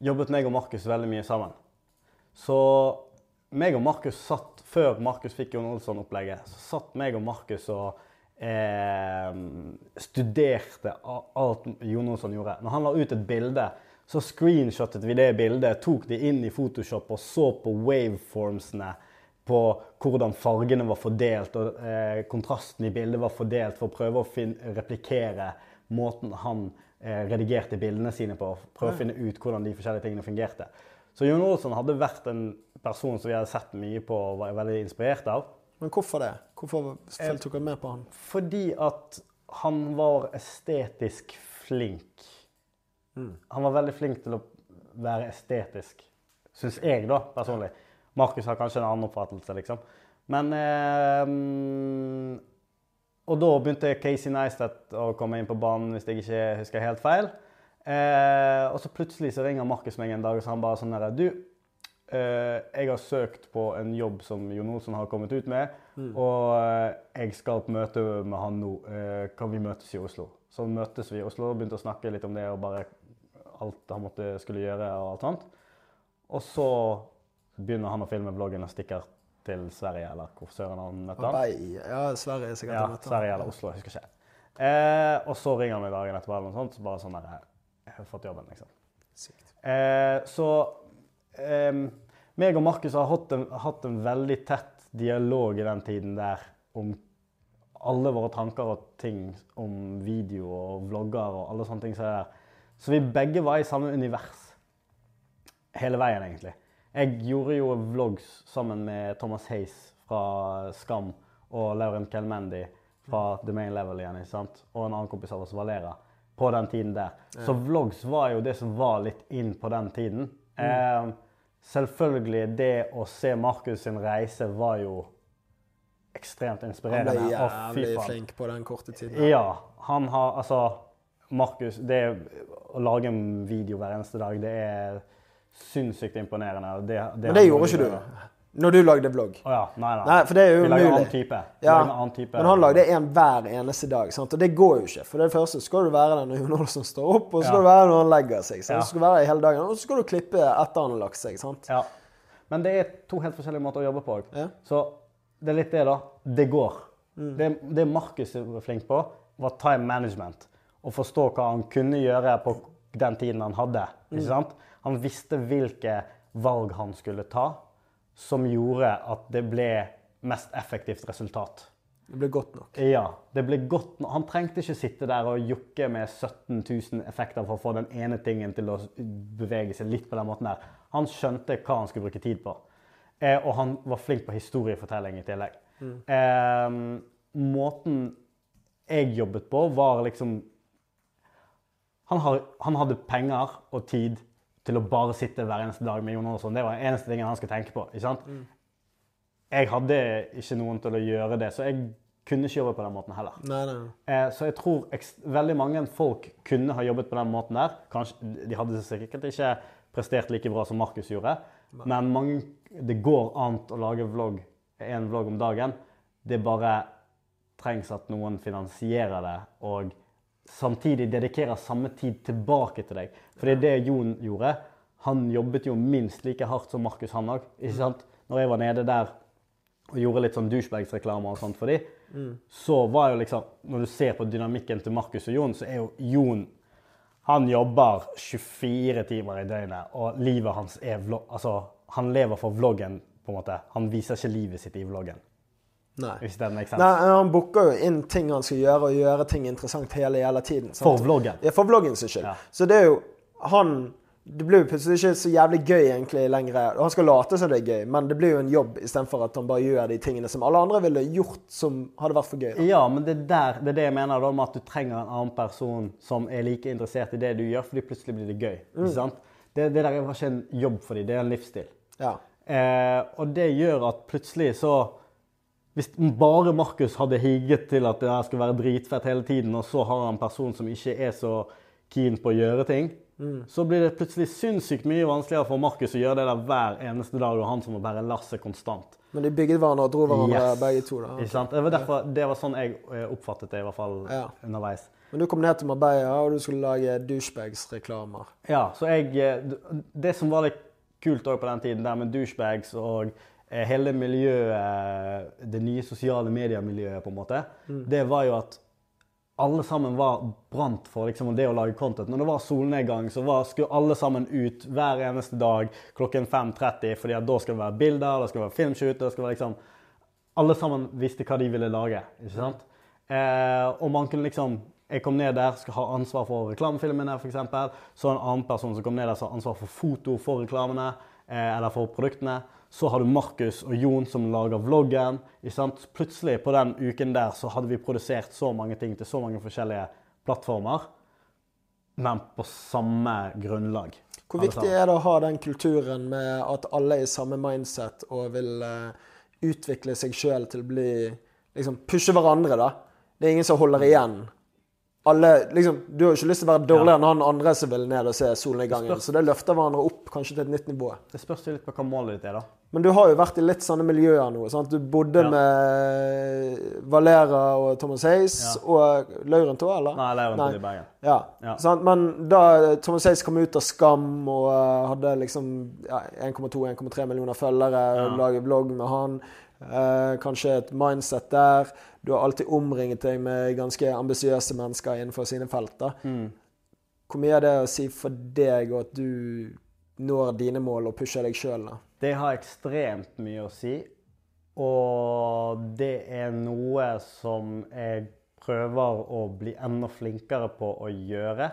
jobbet meg og Markus veldig mye sammen. Så meg og Markus satt, før Markus fikk Jon Olsson-opplegget, så satt meg og Markus og eh, studerte alt Jon Olsson gjorde. Når han la ut et bilde, så screenshotet vi det bildet, tok det inn i Photoshop og så på waveformsene på hvordan fargene var fordelt, og eh, kontrasten i bildet var fordelt, for å prøve å replikere måten han redigerte bildene sine på. Prøve å finne ut hvordan de forskjellige tingene fungerte. Så Jon Olsson hadde vært en person som vi hadde sett mye på og var veldig inspirert av. Men hvorfor det? Hvorfor tok dere med på han? Fordi at han var estetisk flink. Han var veldig flink til å være estetisk, syns jeg, da, personlig. Markus har kanskje en annen oppfattelse, liksom. Men eh, Og da begynte Casey Neistat å komme inn på banen, hvis jeg ikke husker helt feil. Eh, og så plutselig så ringer Markus meg en dag og så han bare sånn herre Du, eh, jeg har søkt på en jobb som Jon Olsen har kommet ut med, og eh, jeg skal på møte med han nå. Eh, kan vi møtes i Oslo? Så møtes vi i Oslo og begynte å snakke litt om det og bare alt han måtte skulle gjøre og alt sånt. Og så begynner han å filme vloggen og stikker til Sverige, eller hvor søren han møtte han. Bei. Ja, Sverige er sikkert Ja, han møtte han. Sverige eller Oslo, jeg husker ikke. Eh, og så ringer han meg dagen etterpå, eller noe sånt, så bare sånn der Jeg har fått jobben, liksom. Sykt. Eh, så eh, meg og Markus har hatt en, hatt en veldig tett dialog i den tiden der om alle våre tanker og ting om video og vlogger og alle sånne ting. Så, så vi begge var i samme univers hele veien, egentlig. Jeg gjorde jo vlogs sammen med Thomas Hayes fra Skam og Lauren Kelmendi fra The Main Level igjen, ikke sant? og en annen kompis av oss, Valera, på den tiden der. Så vlogs var jo det som var litt inn på den tiden. Eh, selvfølgelig, det å se Markus sin reise var jo ekstremt Han inspirerende. ble Å, jævlig ja, flink på den korte tiden. Ja, han har altså Markus, det å lage en video hver eneste dag, det er sinnssykt imponerende. Det, Det, Men det gjorde ikke du når du lagde vlogg. Oh, ja, nei, nei. Nei, for det er jo Vi lager en umulig. annen type. Ja, annen type. Men han lagde en hver eneste dag, sant? og det går jo ikke. For det første skal du være der når Jon Olsen står opp, og så skal Ja. du være når han legger seg. Sant? Ja. Så skal du være der hele dagen, og så skal du klippe etter han har lagt seg. sant? Ja. Men det er to helt forskjellige måter å jobbe på. Ja. Så det er litt det, da. Det går. Det, det Markus var flink på, var time management. Å forstå hva han kunne gjøre på den tiden han hadde. Ikke sant? Han visste hvilke valg han skulle ta, som gjorde at det ble mest effektivt resultat. Det ble godt nok. Ja, det ble godt. nok. Han trengte ikke sitte der og jokke med 17 000 effekter for å få den ene tingen til å bevege seg litt på den måten der. Han skjønte hva han skulle bruke tid på. Eh, og han var flink på historiefortelling i tillegg. Eh, måten jeg jobbet på, var liksom han, har, han hadde penger og tid til å bare sitte hver eneste dag med Jon Andersson. Det var den eneste tingen han skulle tenke på. ikke sant? Jeg hadde ikke noen til å gjøre det, så jeg kunne ikke jobbe på den måten heller. Nei, nei. Eh, så jeg tror veldig mange folk kunne ha jobbet på den måten der. Kanskje, de hadde sikkert ikke prestert like bra som Markus gjorde, men mange, det går an å lage vlogg, en vlogg om dagen. Det bare trengs at noen finansierer det, og samtidig dedikerer samme tid tilbake til deg. For det er det Jon gjorde. Han jobbet jo minst like hardt som Markus, han òg. Når jeg var nede der og gjorde litt sånn douchebags-reklame og sånt for dem, så var jo liksom Når du ser på dynamikken til Markus og Jon, så er jo Jon Han jobber 24 timer i døgnet, og livet hans er vlogg... Altså, han lever for vloggen, på en måte. Han viser ikke livet sitt i vloggen. Nei. Hvis det makes sense. Nei, Han booker jo inn ting han skal gjøre, og gjøre ting interessant hele, hele tiden. sant? For vloggen. Ja, for vloggen sin skyld. Ja. Så det er jo Han Det blir jo plutselig ikke så jævlig gøy egentlig lenger. Han skal late som det er gøy, men det blir jo en jobb istedenfor at han bare gjør de tingene som alle andre ville gjort som hadde vært for gøy. Da. Ja, men det er, der, det er det jeg mener da, med at du trenger en annen person som er like interessert i det du gjør, fordi plutselig blir det gøy. Ikke sant? Det, det der var ikke en jobb for dem, det er en livsstil. Ja. Eh, og det gjør at plutselig så Hvis bare Markus hadde higget til at det skulle være dritfett hele tiden, og så har han en person som ikke er så keen på å gjøre ting, så blir det plutselig sinnssykt mye vanskeligere for Markus å gjøre det der hver eneste dag, og han som må bære lasset konstant. Men de bygget hverandre og dro hverandre Yes. begge to. da. Sant? Det var, derfor, det var sånn jeg eh, oppfattet det, i hvert fall Ja. underveis. Men du kom ned til Marbella, og du skulle lage douchebags-reklamer. Ja, så jeg eh, Det som var litt kult òg på den tiden, der med douchebags og hele miljøet, det nye sosiale mediemiljøet, på en måte, det var jo at alle sammen var brant for liksom, det å lage content. Når det var solnedgang, så var, skulle alle sammen ut hver eneste dag klokken 5.30, fordi at da skal det være bilder, det skal være filmshoot, det skal være liksom Alle sammen visste hva de ville lage. ikke sant? Eh, og man kunne liksom Jeg kom ned der, skal ha ansvar for reklamefilmene, f.eks. Så en annen person som kom ned der, som har ansvar for foto for reklamene, eh, eller for produktene. Så har du Markus og Jon som lager vloggen. Plutselig på den uken der så hadde vi produsert så mange ting til så mange forskjellige plattformer, men på samme grunnlag. Hvor viktig er det å ha den kulturen med at alle er i samme mindset og vil eh, utvikle seg sjøl til å bli liksom Pushe hverandre, da. Det er ingen som holder igjen. Alle, liksom, du har jo ikke lyst til å være dårligere enn han andre som vil ned og se solen i gangen. Så det løfter hverandre opp kanskje til et nytt nivå. Det spørs litt på hva målet ditt er, da. Men du har jo vært i litt sånne miljøer nå. sant? Du bodde Ja. med Valera og Thomas Hayes Ja. og Laurent òg, eller? Nei, Lauren Nei. til i Bergen. Ja. Ja. Men da Thomas Hayes kom ut av Skam og eh, hadde liksom ja, 1,2-1,3 millioner følgere, Ja. laget blogg med han, eh, kanskje et mindset der Du har alltid omringet deg med ganske ambisiøse mennesker innenfor sine felt. Mm. Hvor mye er det å si for deg og at du når dine mål og pusher deg sjøl? Det har ekstremt mye å si. Og det er noe som jeg prøver å bli enda flinkere på å gjøre.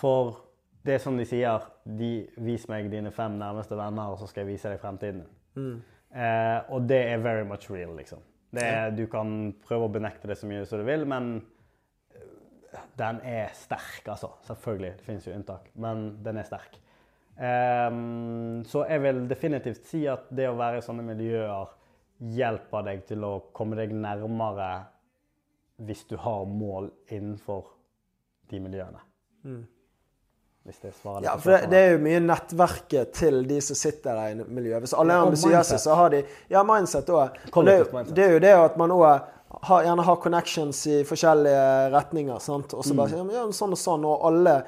For det er som de sier de, Vis meg dine fem nærmeste venner, og så skal jeg vise deg fremtiden. Mm. Eh, og det er very much real, liksom. Det er, du kan prøve å benekte det så mye som du vil, men eh, den er sterk, altså. Selvfølgelig. Det finnes jo unntak, men den er sterk. Um, så jeg vil definitivt si at det å være i sånne miljøer hjelper deg til å komme deg nærmere hvis du har mål innenfor de miljøene. Mm. Hvis det svarer Ja, for det, det er jo mye nettverket til de som sitter der i miljøet. Hvis alle er ambisiøse, så har de Ja, mindset òg. Det, det er jo det at man òg har, gjerne har connections i forskjellige retninger. sant? Og så Mm. bare mm. ja, sånn og sånn, og alle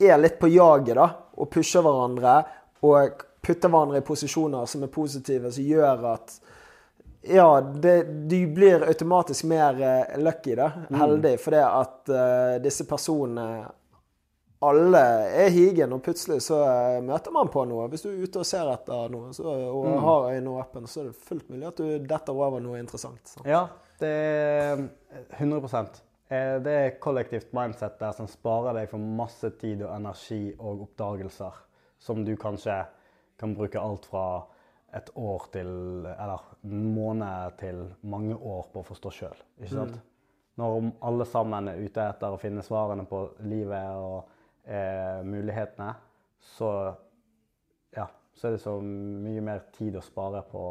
er litt på jaget, da. Og pusher hverandre. Og putter hverandre i posisjoner som er positive, som gjør at ja, det, du blir automatisk mer eh, lucky, da. Mm. Heldig. Fordi at uh, disse personene alle er higen, og plutselig så eh, møter man på noe. Hvis du er ute og ser etter noe så, og Mm. har åpne, så er det fullt mulig at du detter over noe interessant. sant? Ja, det er 100 Eh, Det er kollektivt mindset der som sparer deg for masse tid og energi og oppdagelser som du kanskje kan bruke alt fra et år til Eller en måned til mange år på å forstå sjøl. Ikke sant? Når alle sammen er ute etter å finne svarene på livet og eh, mulighetene, så ja, så er det så mye mer tid å spare på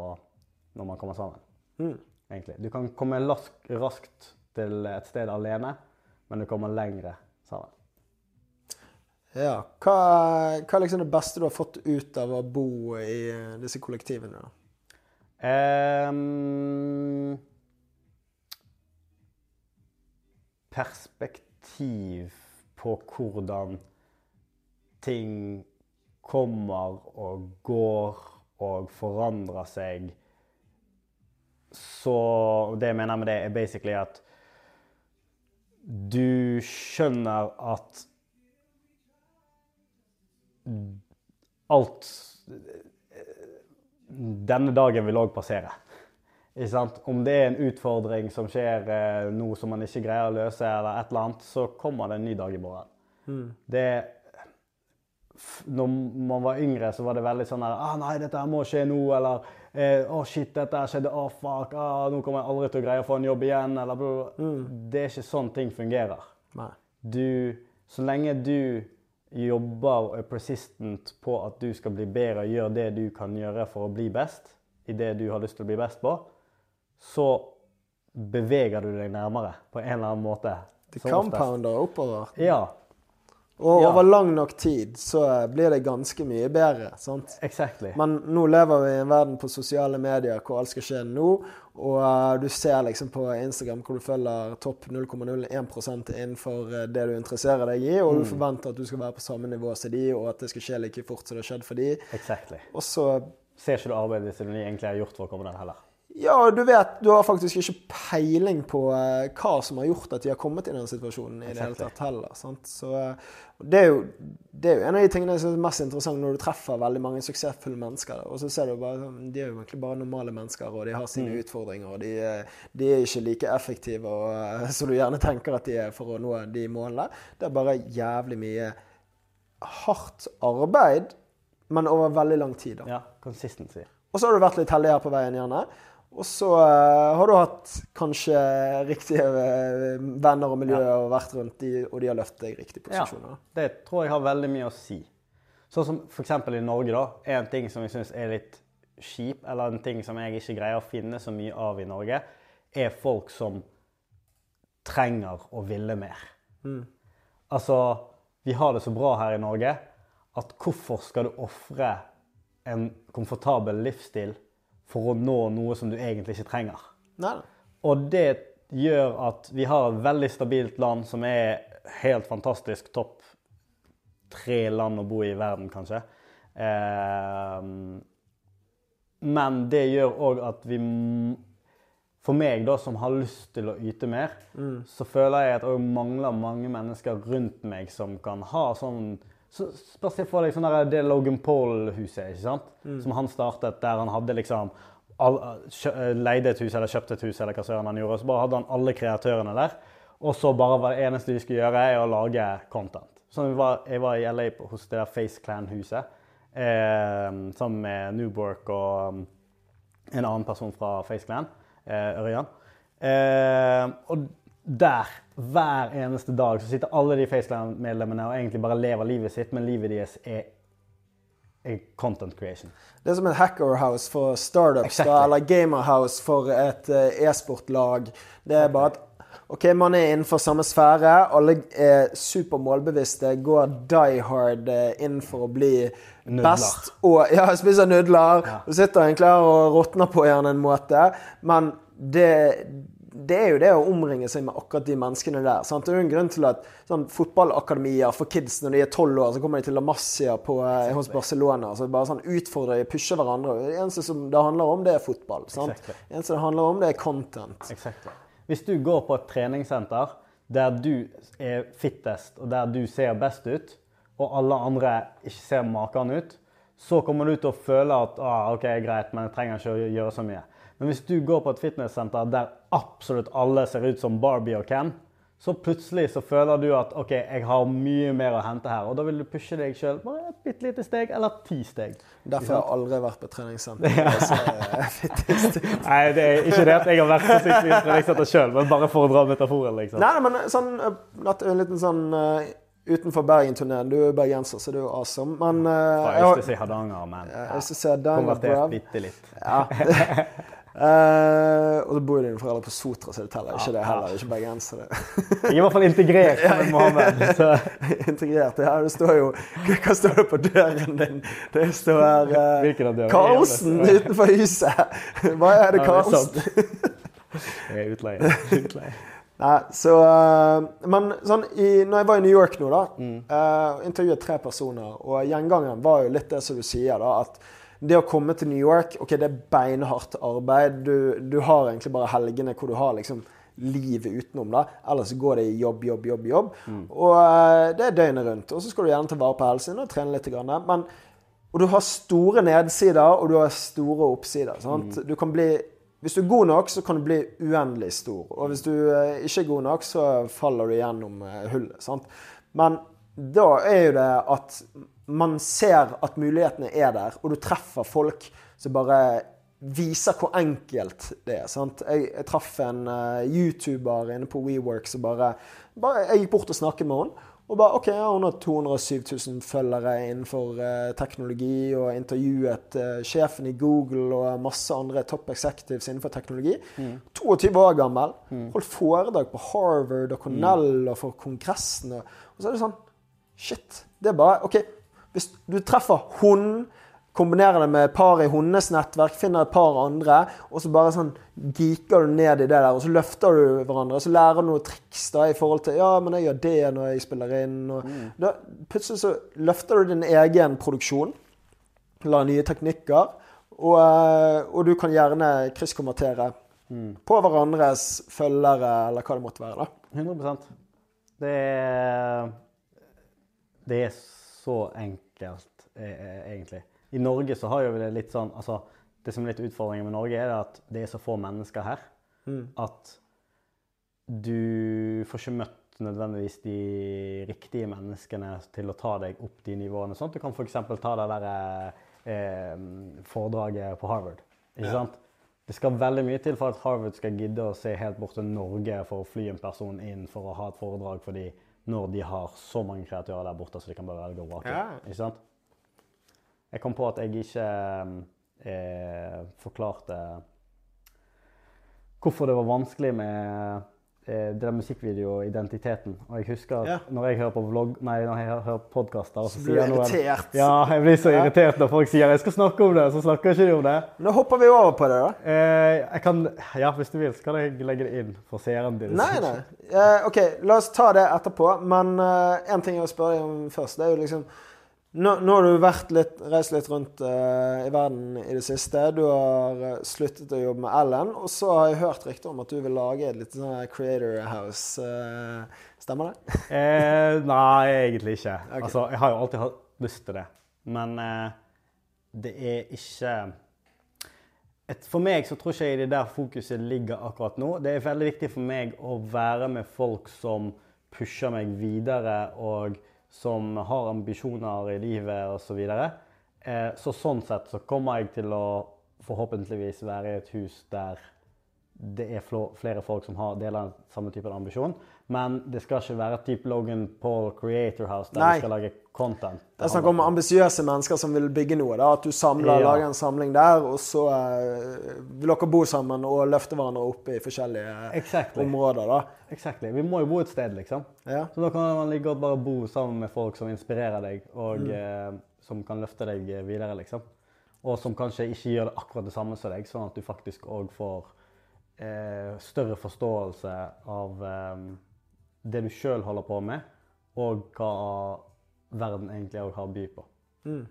når man kommer sammen Mm. egentlig. Du kan komme lask, raskt til et sted alene, men du kommer lengre sammen. Ja. Hva, hva er liksom det beste du har fått ut av å bo i disse kollektivene? Ehm, perspektiv på hvordan ting kommer og går og forandrer seg. Så det jeg mener med det, er basically at du skjønner at alt Denne dagen vil òg passere. Om det er en utfordring som skjer eh, nå som man ikke greier å løse, eller et eller annet, så kommer det en ny dag i morgen. Mm. Det Når man var yngre, så var det veldig sånn her ah, 'Nei, dette her må skje nå.' Eller eh, 'Å, shit, dette her skjedde. Å, fuck. Ah, nå kommer jeg aldri til å greie å få en jobb igjen.' Eller bla, bla, bla. Det er ikke sånn ting fungerer. Nei. Du Så lenge du jobber og er persistent på at du skal bli bedre og gjør det du kan gjøre for å bli best i det du har lyst til å bli best på, så beveger du deg nærmere på en eller annen måte. Det compounder oppover. Ja, Og Ja. over lang nok tid så blir det ganske mye bedre. sant? exactly. Men nå lever vi i en verden på sosiale medier hvor alt skal skje nå. Og eh, du ser liksom på Instagram hvor du følger topp 0,01 innenfor eh, det du interesserer deg i, og du forventer at du skal være på samme nivå som de, og at det skal skje like fort som det har skjedd for de. exactly. Og så Ser ikke du arbeidet som de egentlig har gjort for å komme der heller. Ja, du vet, du har faktisk ikke peiling på eh, hva som har gjort at de har kommet i den situasjonen i det hele tatt heller. sant? Så eh, det er, jo, det er jo en av de tingene som er mest interessant når du treffer veldig mange suksessfulle mennesker. Og så ser du bare sånn, De er jo egentlig bare normale mennesker, og de har sine Mm. utfordringer. Og de, er- de er ikke like effektive og, eh, som du gjerne tenker at de er for å nå de målene. Det er bare jævlig mye hardt arbeid, men over veldig lang tid. da. Ja, consistency. Og så har du vært litt heldig her på veien, gjerne. Og så eh, har du hatt kanskje riktige eh, venner og miljø og vært rundt de, og de har løftet deg i riktige Ja, det tror jeg har veldig mye å si. Sånn som f.eks. i Norge, da. En ting som jeg syns er litt kjip, eller en ting som jeg ikke greier å finne så mye av i Norge, er folk som trenger å ville mer. Altså, vi har det så bra her i Norge at hvorfor skal du ofre en komfortabel livsstil for å nå noe som du egentlig ikke trenger? Nei, Og det gjør at vi har et veldig stabilt land som er helt fantastisk topp tre land å bo i i verden, kanskje. Eh, men det gjør òg at vi For meg, da, som har lyst til å yte mer, så føler jeg at jeg mangler mange mennesker rundt meg som kan ha sånn Så bare se for deg sånn der, det Logan Paul-huset, ikke sant? Mm. Som han startet, der han hadde liksom all, leide et hus eller kjøpte et hus, eller hva søren han gjorde. Så bare hadde han alle kreatørene der. Og så bare var det eneste de skulle gjøre, er å lage content. Så jeg var, jeg var i LA på, hos det der Face Clan-huset eh, sammen med Newbork og um, en annen person fra Face Clan, eh, Ørjan. Eh, og der, hver eneste dag, så sitter alle de Face Clan-medlemmene og egentlig bare lever livet sitt, men livet deres er, er content creation. Det er som et hacker house for startups, Exactly. da, eller gamer house for et eh, e-sportlag. Det er bare at OK, man er innenfor samme sfære. Alle er supermålbevisste, går die hard eh, inn for å bli Nudler. best. Og ja, spiser nudler. Og sitter egentlig her og råtner på igjen en måte. Men det, det er jo det å omringe seg med akkurat de menneskene der. Sant? Det er jo en grunn til at sånn, fotballakademier for kids når de er tolv år, så kommer de til La Masia på, eh, hos Barcelona. Så bare sånn utfordrer de, pusher hverandre. Det eneste som det handler om, det er fotball. Sant? Exactly. Det eneste det handler om, det er content. Exactly. Hvis du går på et treningssenter der du er fittest, og der du ser best ut, og alle andre ikke ser maken ut, så kommer du til å føle at ah, ok, greit, men jeg trenger ikke å gjøre så mye. Men hvis du går på et fitnesssenter der absolutt alle ser ut som Barbie og Ken, så plutselig så føler du at ok, jeg har mye mer å hente her. Og da vil du pushe deg sjøl bare et bitte lite steg, eller ti steg. Derfor har jeg aldri vært på treningssenter. Eh. Nei, det er ikke det at jeg har vært mye treningssenter sjøl, men bare for å dra metaforen, liksom. Nei, men sånn, eh, er jo en liten sånn eh, utenfor Bergen-turneen. Du er jo bergenser, så det er jo awesome. Men uh, Fra Øystese Hardanger, men Ja, du ser Dang konvertert bitte litt. ja. Eh, Og så bor dine foreldre på Sotra, så det teller ikke det heller. Er ikke bergensere. Jeg er i hvert fall integrert med Mohammed. Så. Integrert. Ja, det står jo Hva står det på døren din? Det står dørene? Karlsen utenfor huset. Hva er det, Karlsen? Jeg er utleie. utleie. Nei, så eh, Men sånn i, når jeg var i New York nå, da, Mm. eh, intervjuet tre personer, og gjengangen var jo litt det som du sier, da, at det å komme til New York, ok, det er beinhardt arbeid. Du, du har egentlig bare helgene hvor du har liksom livet utenom. da. Ellers går det i jobb, jobb, jobb, jobb. Mm. Og eh, det er døgnet rundt. Og så skal du gjerne ta vare på helsen og trene litt. Grann, men, og du har store nedsider, og du har store oppsider. sant? Mm. Du kan bli hvis du er god nok, så kan du bli uendelig stor. Og hvis du eh, ikke er god nok, så faller du gjennom eh, hullet. sant? Men da er jo det at man ser at mulighetene er der, og du treffer folk som bare viser hvor enkelt det er. sant? Jeg, jeg traff en uh, YouTuber inne på WeWork som bare, bare Jeg gikk bort og snakket med henne. Og bare, ok, ja, Hun har 207 000 følgere innenfor uh, teknologi og intervjuet uh, sjefen i Google og masse andre top executives innenfor teknologi. 22 år gammel. Holdt foredrag på Harvard og Cornell og for Kongressen. Og, og så er det sånn Shit. Det er bare OK, hvis du treffer hunden Kombinerer det med et par i hundenes nettverk, finner et par andre, og så bare sånn geeker du ned i det der, og så løfter du hverandre. Og så lærer du noen triks da i forhold til Ja, men jeg gjør det når jeg spiller inn. Og da, plutselig så løfter du din egen produksjon. Lærer nye teknikker. Og, eh, og du kan gjerne krysskonvertere på hverandres følgere, eller hva det måtte være. da. 100% Det er Det er så enkelt, eh, egentlig. I Norge så har jo det litt sånn altså, Det som er litt utfordringen med Norge, er at det er så få mennesker her at du får ikke møtt nødvendigvis de riktige menneskene til å ta deg opp de nivåene. Sånn du kan f.eks. ta det der eh, foredraget på Harvard. Ikke sant? Det skal veldig mye til for at Harvard skal gidde å se helt bort til Norge for å fly en person inn for å ha et foredrag for de når de har så mange kreatører der borte, så de kan bare velge å vrake. Ja. Ikke sant? Jeg kom på at jeg ikke eh, forklarte hvorfor det var vanskelig med eh, det der musikkvideoidentiteten. Og jeg husker at Ja. når jeg hører på vlogg, nei, når jeg hører- podkaster så blir du irritert. Ja, jeg blir så Ja. irritert når folk sier 'jeg skal snakke om det', så snakker ikke de om det. Nå hopper vi over på det, da. Eh, jeg kan, ja, hvis du vil, så kan jeg legge det inn for seeren din. Nei, nei. Eh, OK, la oss ta det etterpå. Men én ting jeg vil spørre deg om først, det er jo liksom Nå, nå har du vært litt, reist litt rundt uh, i verden i det siste. Du har eh, sluttet å jobbe med Ellen. Og så har jeg hørt rykter om at du vil lage et litt sånn Creator House. Uh, stemmer det? Eh, nei, egentlig ikke. Okay. Altså, jeg har jo alltid hatt lyst til det. Men eh, det er ikke et, For meg så tror ikke jeg det er der fokuset ligger akkurat nå. Det er veldig viktig for meg å være med folk som pusher meg videre, og som har ambisjoner i livet osv. Så, videre. eh, så sånn sett så kommer jeg til å forhåpentligvis være i et hus der det er flere folk som har deler samme type ambisjon. Men det skal ikke være type Logan Paul Creator House der Nei. vi skal lage content. Det er snakk om ambisiøse mennesker som vil bygge noe. da, At du samler, Ja. lager en samling der, og så eh, vil dere bo sammen og løfte hverandre opp i forskjellige Exactly. områder. da. Exactly. Vi må jo bo et sted, liksom. Ja. Så da kan man like godt bare bo sammen med folk som inspirerer deg, og eh, som kan løfte deg videre, liksom. Og som kanskje ikke gjør det akkurat det samme som deg, sånn at du faktisk òg får eh, større forståelse av eh, det du sjøl holder på med, og hva verden egentlig har å by på. Mm.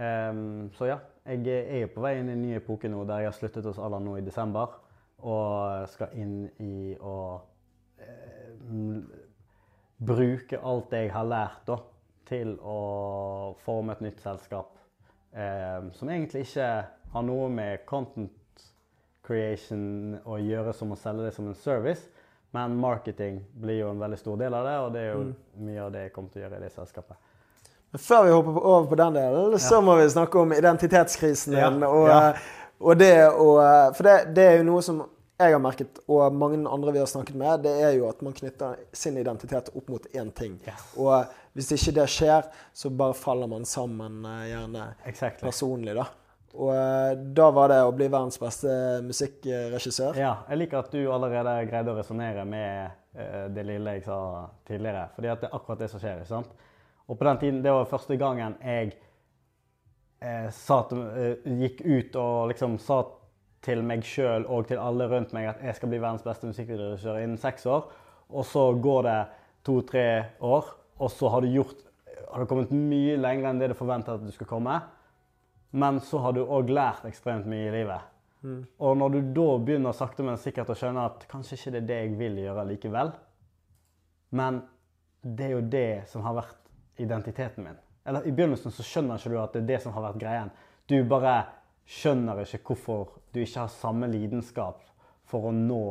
Um, så ja, jeg er jo på vei inn i en ny epoke nå, der jeg har sluttet hos Allan nå i desember, og skal inn i å uh, bruke alt det jeg har lært da, til å forme et nytt selskap, Um, som egentlig ikke har noe med content creation å gjøre som å selge det som en service, men marketing blir jo en veldig stor del av det, og det er jo mye av det jeg kommer til å gjøre i det selskapet. Men før vi hopper over på den delen, så må vi snakke om identitetskrisen Ja, din. Og, ja. og det å For det, det er jo noe som jeg har merket, og mange andre vi har snakket med, det er jo at man knytter sin identitet opp mot én ting. Yes. Og hvis ikke det skjer, så bare faller man sammen, eh, gjerne Exactly. personlig, da. Og eh, da var det å bli verdens beste musikkregissør. Ja, jeg liker at du allerede greide å resonnere med eh, det lille jeg sa tidligere. Fordi at det er akkurat det som skjer. ikke sant? Og på den tiden, det var første gangen jeg eh, sa til, eh, gikk ut og liksom sa til meg sjøl og til alle rundt meg at jeg skal bli verdens beste musikkvideoregissør innen seks år. Og så går det to-tre år, og så har du gjort har du kommet mye lenger enn det du forventet at du skulle komme. Men så har du òg lært ekstremt mye i livet. Og når du da begynner sakte, men sikkert å skjønne at kanskje ikke det er det jeg vil gjøre likevel, men det er jo det som har vært identiteten min. Eller I begynnelsen så skjønner ikke du at det er det som har vært greien. Du bare skjønner ikke hvorfor du ikke har samme lidenskap for å nå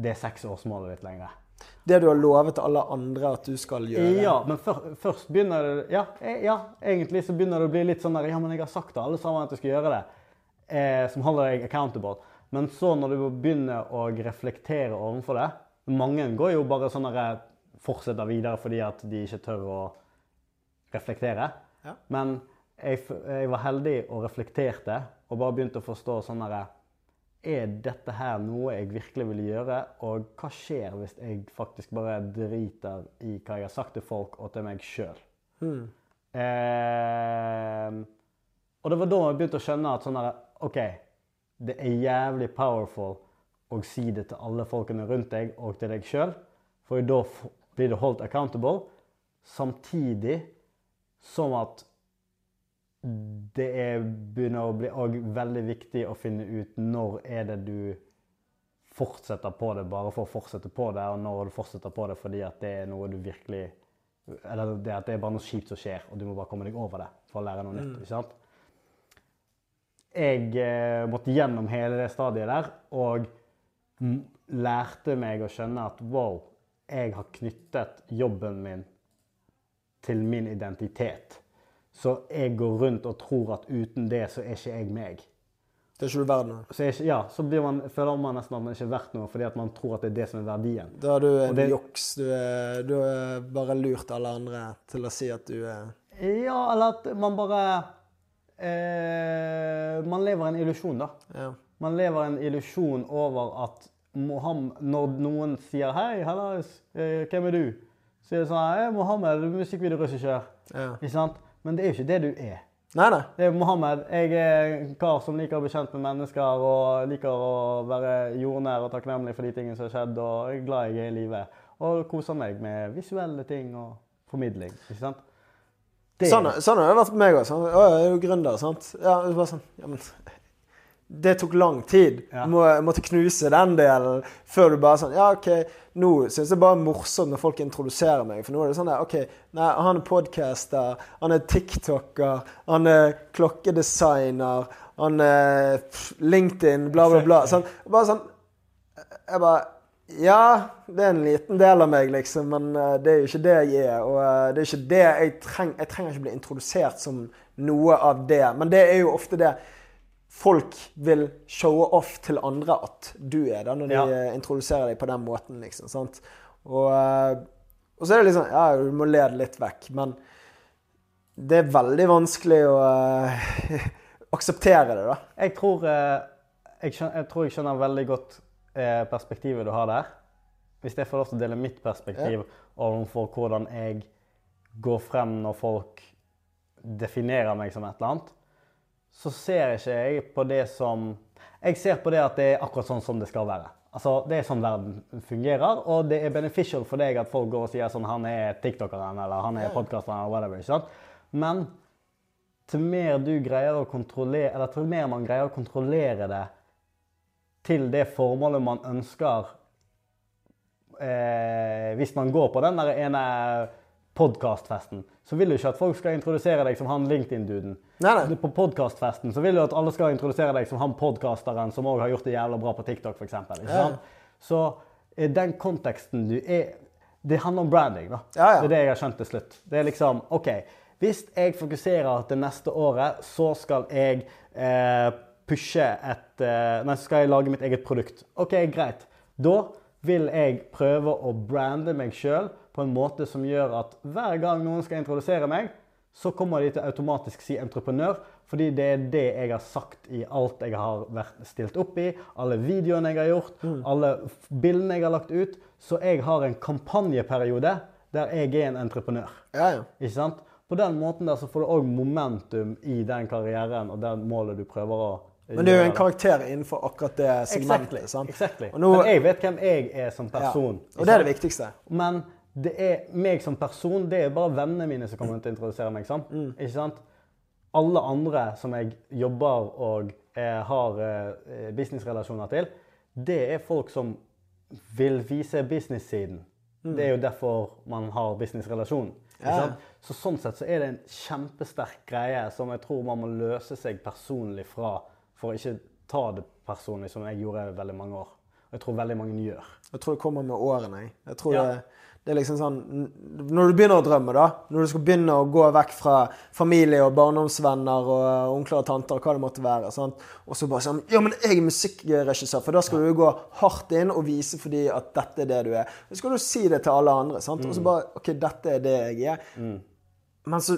det seksårsmålet ditt lenger. Det du har lovet alle andre at du skal gjøre. Ja, men før, først begynner det ja, eh, ja, egentlig så begynner det å bli litt sånn der Ja, men jeg har sagt til alle sammen at jeg skal gjøre det. Eh, som holder deg accountable. Men så når du begynner å reflektere overfor det Mange går jo bare sånn der Fortsetter videre fordi at de ikke tør å reflektere. Ja. Men jeg, jeg var heldig og reflekterte og bare begynte å forstå sånn derre er dette her noe jeg virkelig vil gjøre, og hva skjer hvis jeg faktisk bare driter i hva jeg har sagt til folk og til meg sjøl? Hmm. Eh, og det var da jeg begynte å skjønne at sånn her, OK, det er jævlig powerful å si det til alle folkene rundt deg og til deg sjøl, for da blir du holdt accountable, samtidig som at det er, begynner å bli veldig viktig å finne ut når er det du fortsetter på det bare for å fortsette på det, og når du fortsetter på det fordi at det er noe du virkelig Eller det at det er bare noe kjipt som skjer, og du må bare komme deg over det for å lære noe nytt. ikke sant? Jeg eh, måtte gjennom hele det stadiet der og lærte meg å skjønne at wow, jeg har knyttet jobben min til min identitet. Så jeg går rundt og tror at uten det så er ikke jeg meg. Det er ikke du verdt noe. Så, ikke, ja, så blir man, føler man nesten at man ikke er verdt noe fordi at man tror at det er det som er verdien. Da er du en det- joks. Du er, du er bare lurt alle andre til å si at du er Ja, eller at man bare eh, Man lever en illusjon, da. ja. Man lever en illusjon over at Mohammed, når noen sier 'Hei, hallais, eh, hvem er du?' Så er det sånn 'Hei, Mohammed, du musikkvideoregissør.' ja. Ikke sant? Men det er jo ikke det du er. Nei, nei. Det er Mohammed. Jeg er en kar som liker å bli kjent med mennesker og liker å være jordnær og takknemlig for de tingene som har skjedd, og jeg er glad jeg er i livet. Og koser meg med visuelle ting og formidling. ikke sant? Det- Sånn, sånn har det vært med meg òg. Sånn, å, jeg er jo gründer, sant. Ja, det var sånn, ja, men det tok lang tid. Ja. Må, jeg måtte knuse den delen før du bare sånn Ja, OK, nå syns jeg bare er morsomt når folk introduserer meg. For nå er det sånn der OK, nei, han er podcaster, han er tiktoker, han er klokkedesigner, han er LinkedIn, bla, bla, bla. Sånn, bare sånn Jeg bare Ja, det er en liten del av meg, liksom, men eh, det er jo ikke det jeg er. Og eh, det er ikke det jeg trenger. Jeg trenger ikke bli introdusert som noe av det. Men det er jo ofte det folk vil showe off til andre at du er, der når de Ja. eh, introduserer deg på den måten, liksom. sant? Og, eh, og så er det liksom Ja, du må le det litt vekk, men det er veldig vanskelig å uh, akseptere det, da. Jeg tror, uh, jeg, skjønner, jeg tror jeg skjønner veldig godt perspektivet du har der. Hvis jeg får lov til å dele mitt perspektiv overfor hvordan jeg går frem når folk definerer meg som et eller annet, så ser ikke jeg på det som Jeg ser på det at det er akkurat sånn som det skal være. Altså, Det er sånn verden fungerer, og det er beneficial for deg at folk går og sier sånn Han er tiktokeren, eller han er podkasteren, eller whatever. ikke sant? Men til mer du greier å kontrollere, eller til mer man greier å kontrollere det til det formålet man ønsker eh, Hvis man går på den der ene podkastfesten, så vil du ikke at folk skal introdusere deg som han LinkedIn-duden. På podkastfesten så vil du at alle skal introdusere deg som han podkasteren som òg har gjort det jævla bra på TikTok, f.eks. Ja. Så eh, den konteksten du er Det handler om branding, da. Ja, ja. Det er det jeg har skjønt til slutt. Det er liksom OK. Hvis jeg fokuserer det neste året, så skal jeg eh, pushe et eh, Nei, så skal jeg lage mitt eget produkt. OK, greit. Da vil jeg prøve å brande meg sjøl på en måte som gjør at hver gang noen skal introdusere meg, så kommer de til automatisk si entreprenør, fordi det er det jeg har sagt i alt jeg har vært stilt opp i, alle videoene jeg har gjort, alle bildene jeg har lagt ut. Så jeg har en kampanjeperiode der jeg er en entreprenør. Ja, ja. Ikke sant? På den måten der så får du òg momentum i den karrieren og det målet du prøver å Men det er jo en karakter innenfor akkurat det segmentet. Exactly. sant? exactly. Nå- Men jeg vet hvem jeg er som person. Ja. Og det er det viktigste. Men det er meg som person, det er bare vennene mine som kommer til å introdusere meg. sant? Mm. Ikke sant? Alle andre som jeg jobber og eh, har eh, businessrelasjoner til, det er folk som vil vise business-siden. Det er jo derfor man har businessrelasjon. Mm. Ja. Så sånn sett så er det en kjempesterk greie som jeg tror man må løse seg personlig fra, for å ikke ta det personlig, som jeg gjorde i veldig mange år. Og jeg tror veldig mange gjør. Jeg tror det kommer med årene. Jeg tror Ja. det, det er liksom sånn Når du begynner å drømme, da, når du skal begynne å gå vekk fra familie og barndomsvenner og uh, onkler og tanter og hva det måtte være, sant? og så bare sånn Ja, men jeg er musikkregissør, for da skal du gå hardt inn og vise for dem at dette er det du er. Så skal du si det til alle andre, sant? Mm. og så bare OK, dette er det jeg er. Men så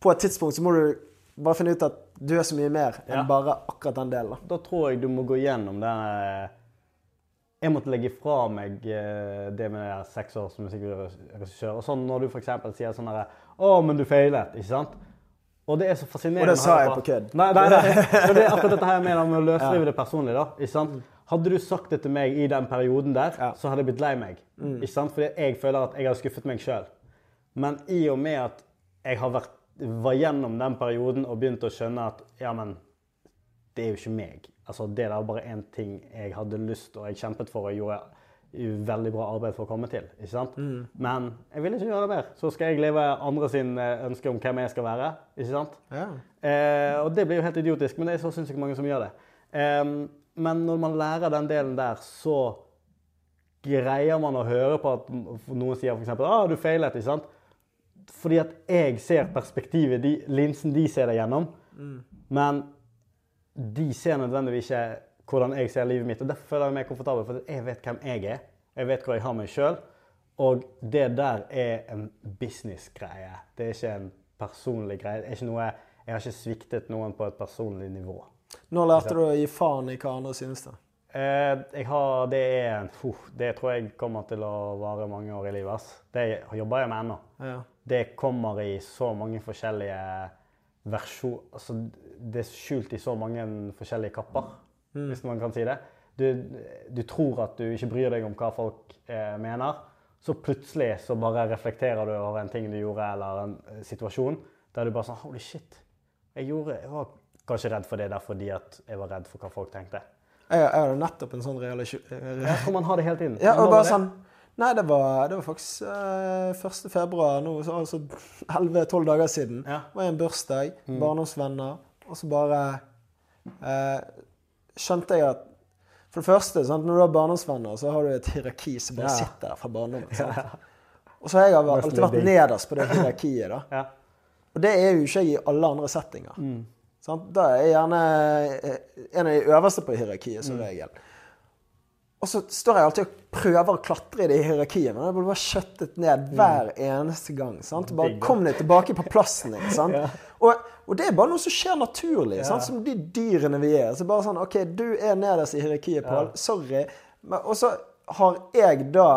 på et tidspunkt så må du bare finne ut at du er så mye mer enn Ja. bare akkurat den delen. da. Da tror jeg du må gå gjennom det eh, Jeg måtte legge fra meg eh, det med det der seks års musikkregissør. Og sånn når du f.eks. sier sånn herre Å, men du feilet. Ikke sant? Og det er så fascinerende. Og det sa jeg på kødd. Nei, nei, nei. Men det er akkurat dette her med, med å løsrive det personlig. da, ikke sant? Hadde du sagt det til meg i den perioden der, Ja. så hadde jeg blitt lei meg. Ikke sant? Fordi jeg føler at jeg har skuffet meg sjøl. Men i og med at jeg har vært, var gjennom den perioden og begynt å skjønne at ja, men det er jo ikke meg. Altså, det der bare én ting jeg hadde lyst og jeg kjempet for og gjorde veldig bra arbeid for å komme til. ikke sant? Men jeg vil ikke gjøre det mer. Så skal jeg leve andre sin eh, ønske om hvem jeg skal være. ikke sant? Ja. Eh, og det blir jo helt idiotisk, men det er så sinnssykt mange som gjør det. Eh, men når man lærer den delen der, så greier man å høre på at noen sier f.eks.: 'Å, du feilet', ikke sant? Fordi at jeg ser perspektivet, de, linsen de ser det gjennom. Men de ser nødvendigvis ikke hvordan jeg ser livet mitt. og Derfor føler jeg meg komfortabel, for jeg vet hvem jeg er. Jeg vet hvor jeg har meg sjøl. Og det der er en businessgreie. Det er ikke en personlig greie. Det er ikke noe, jeg har ikke sviktet noen på et personlig nivå. Når lærte du å gi faen i hva andre synes? da? Eh, har, det, er, uh, det tror jeg kommer til å vare mange år i livet. ass. Det jobber jeg med ennå. Ja. Det kommer i så mange forskjellige versjoner altså, Det er skjult i så mange forskjellige kapper, hvis man kan si det. Du, du tror at du ikke bryr deg om hva folk eh, mener, så plutselig så bare reflekterer du over en ting du gjorde, eller en eh, situasjon, der du bare sånn Holy shit. Jeg, gjorde, jeg var kanskje redd for det der fordi at jeg var redd for hva folk tenkte. Jeg, jeg hadde nettopp en sånn realisjon... Jeg tror man har det hele tiden. Ja, og bare sånn Nei, det var, det var faktisk eh, 1. februar nå, altså 11-12 dager siden. Ja. Det var en bursdag, barndomsvenner, og så bare eh, skjønte jeg at For det første, sant, når du har barndomsvenner, så har du et hierarki som bare Ja. sitter der fra barndommen. sant? Og så har jeg alltid vært nederst på det hierarkiet. da. Ja. Og det er jo ikke jeg i alle andre settinger. Mm. Sant? Da er jeg gjerne eh, en av de øverste på hierarkiet, Mm. som regel. Og så står jeg alltid og prøver å klatre i det hierarkiet, men jeg blir bare skjøttet ned hver eneste gang. sant? Bare Mm. Kom deg tilbake på plassen din. sant? Og, og det er bare noe som skjer naturlig, sant? som de dyrene vi er. Så bare sånn OK, du er nederst i hierarkiet, Pål. Sorry. Men, og så har jeg da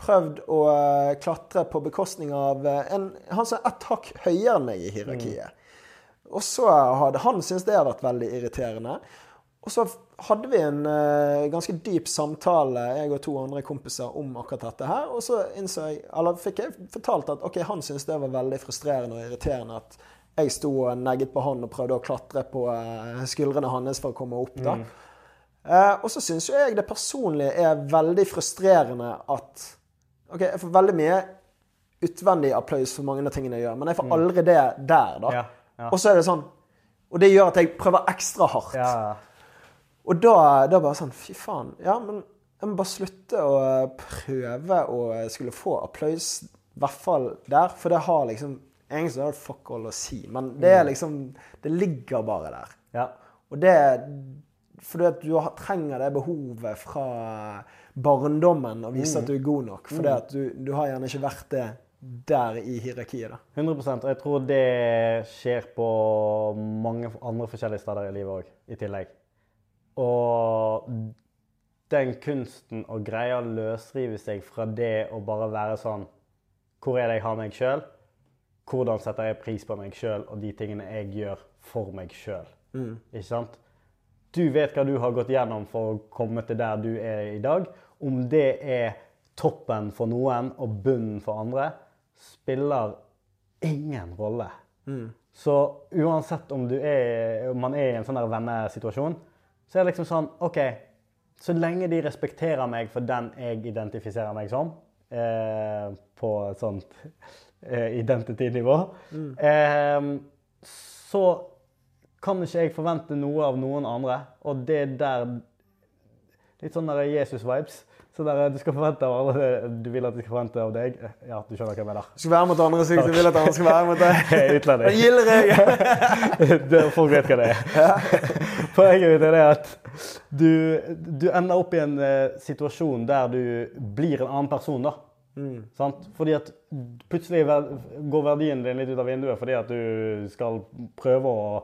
prøvd å eh, klatre på bekostning av eh, en, han som er ett hakk høyere enn meg i hierarkiet. Og så hadde han syntes det har vært veldig irriterende. Og så hadde vi en uh, ganske dyp samtale, jeg og to andre kompiser, om akkurat dette her. Og så jeg, fikk jeg fortalt at ok, han syntes det var veldig frustrerende og irriterende at jeg sto og negget på han og prøvde å klatre på uh, skuldrene hans for å komme opp. da. Eh, og så syns jo jeg det personlig er veldig frustrerende at OK, jeg får veldig mye utvendig applaus for mange av tingene jeg gjør, men jeg får aldri det der, da. Ja, ja. Og så er det sånn Og det gjør at jeg prøver ekstra hardt. Ja. Og da, da bare sånn Fy faen. Ja, men jeg må bare slutte å prøve å skulle få applaus, i hvert fall der. For det har liksom Egentlig har det fuck all å si, men det er liksom Det ligger bare der. ja. Og det fordi at du trenger det behovet fra barndommen å vise at du er god nok. Fordi mm. du, du har gjerne ikke vært det der i hierarkiet. da. 100 Og jeg tror det skjer på mange andre forskjellige steder i livet òg, i tillegg. Og den kunsten å greie å løsrive seg fra det å bare være sånn Hvor er det jeg har meg sjøl? Hvordan setter jeg pris på meg sjøl og de tingene jeg gjør for meg sjøl? Ikke sant? Du vet hva du har gått gjennom for å komme til der du er i dag. Om det er toppen for noen og bunnen for andre, spiller ingen rolle. Så uansett om, du er, om man er i en sånn vennesituasjon, så er det liksom sånn OK, så lenge de respekterer meg for den jeg identifiserer meg som, eh, på et sånt eh, identity-nivå, eh, så kan ikke jeg forvente noe av noen andre. Og det er der Litt sånn der Jesus-vibes. Så der, du skal forvente av alle du vil at de skal forvente av deg. Ja, du skjønner hva jeg mener. Du skal være mot andre, slik du vil at andre skal være mot deg. Utlending. Det, folk vet hva det er. Poenget mitt er det at du, du ender opp i en eh, situasjon der du blir en annen person. da. Sant? Fordi at plutselig ver går verdien din litt ut av vinduet fordi at du skal prøve å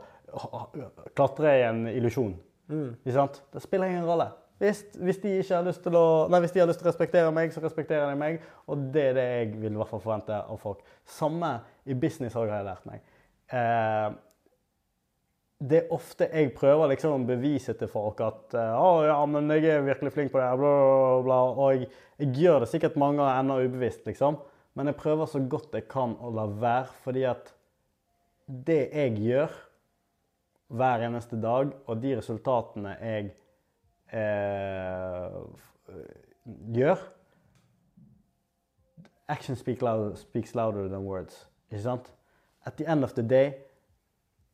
klatre i en illusjon. Sant? Det spiller ingen rolle. Hvis, hvis, de har lyst til å, nei, hvis de har lyst til å respektere meg, så respekterer de meg. Og det er det jeg vil i hvert fall forvente av folk. Samme i business har jeg lært meg. Eh, det er ofte jeg prøver liksom å bevise til folk at eh, å ja, men jeg er virkelig flink på det, bla, bla, bla. Og jeg, jeg gjør det sikkert mange ganger ennå ubevisst, liksom. Men jeg prøver så godt jeg kan å la være, fordi at det jeg gjør hver eneste dag, og de resultatene jeg eh, gjør Action speak loud, speaks louder than words. Ikke sant? At the end of the day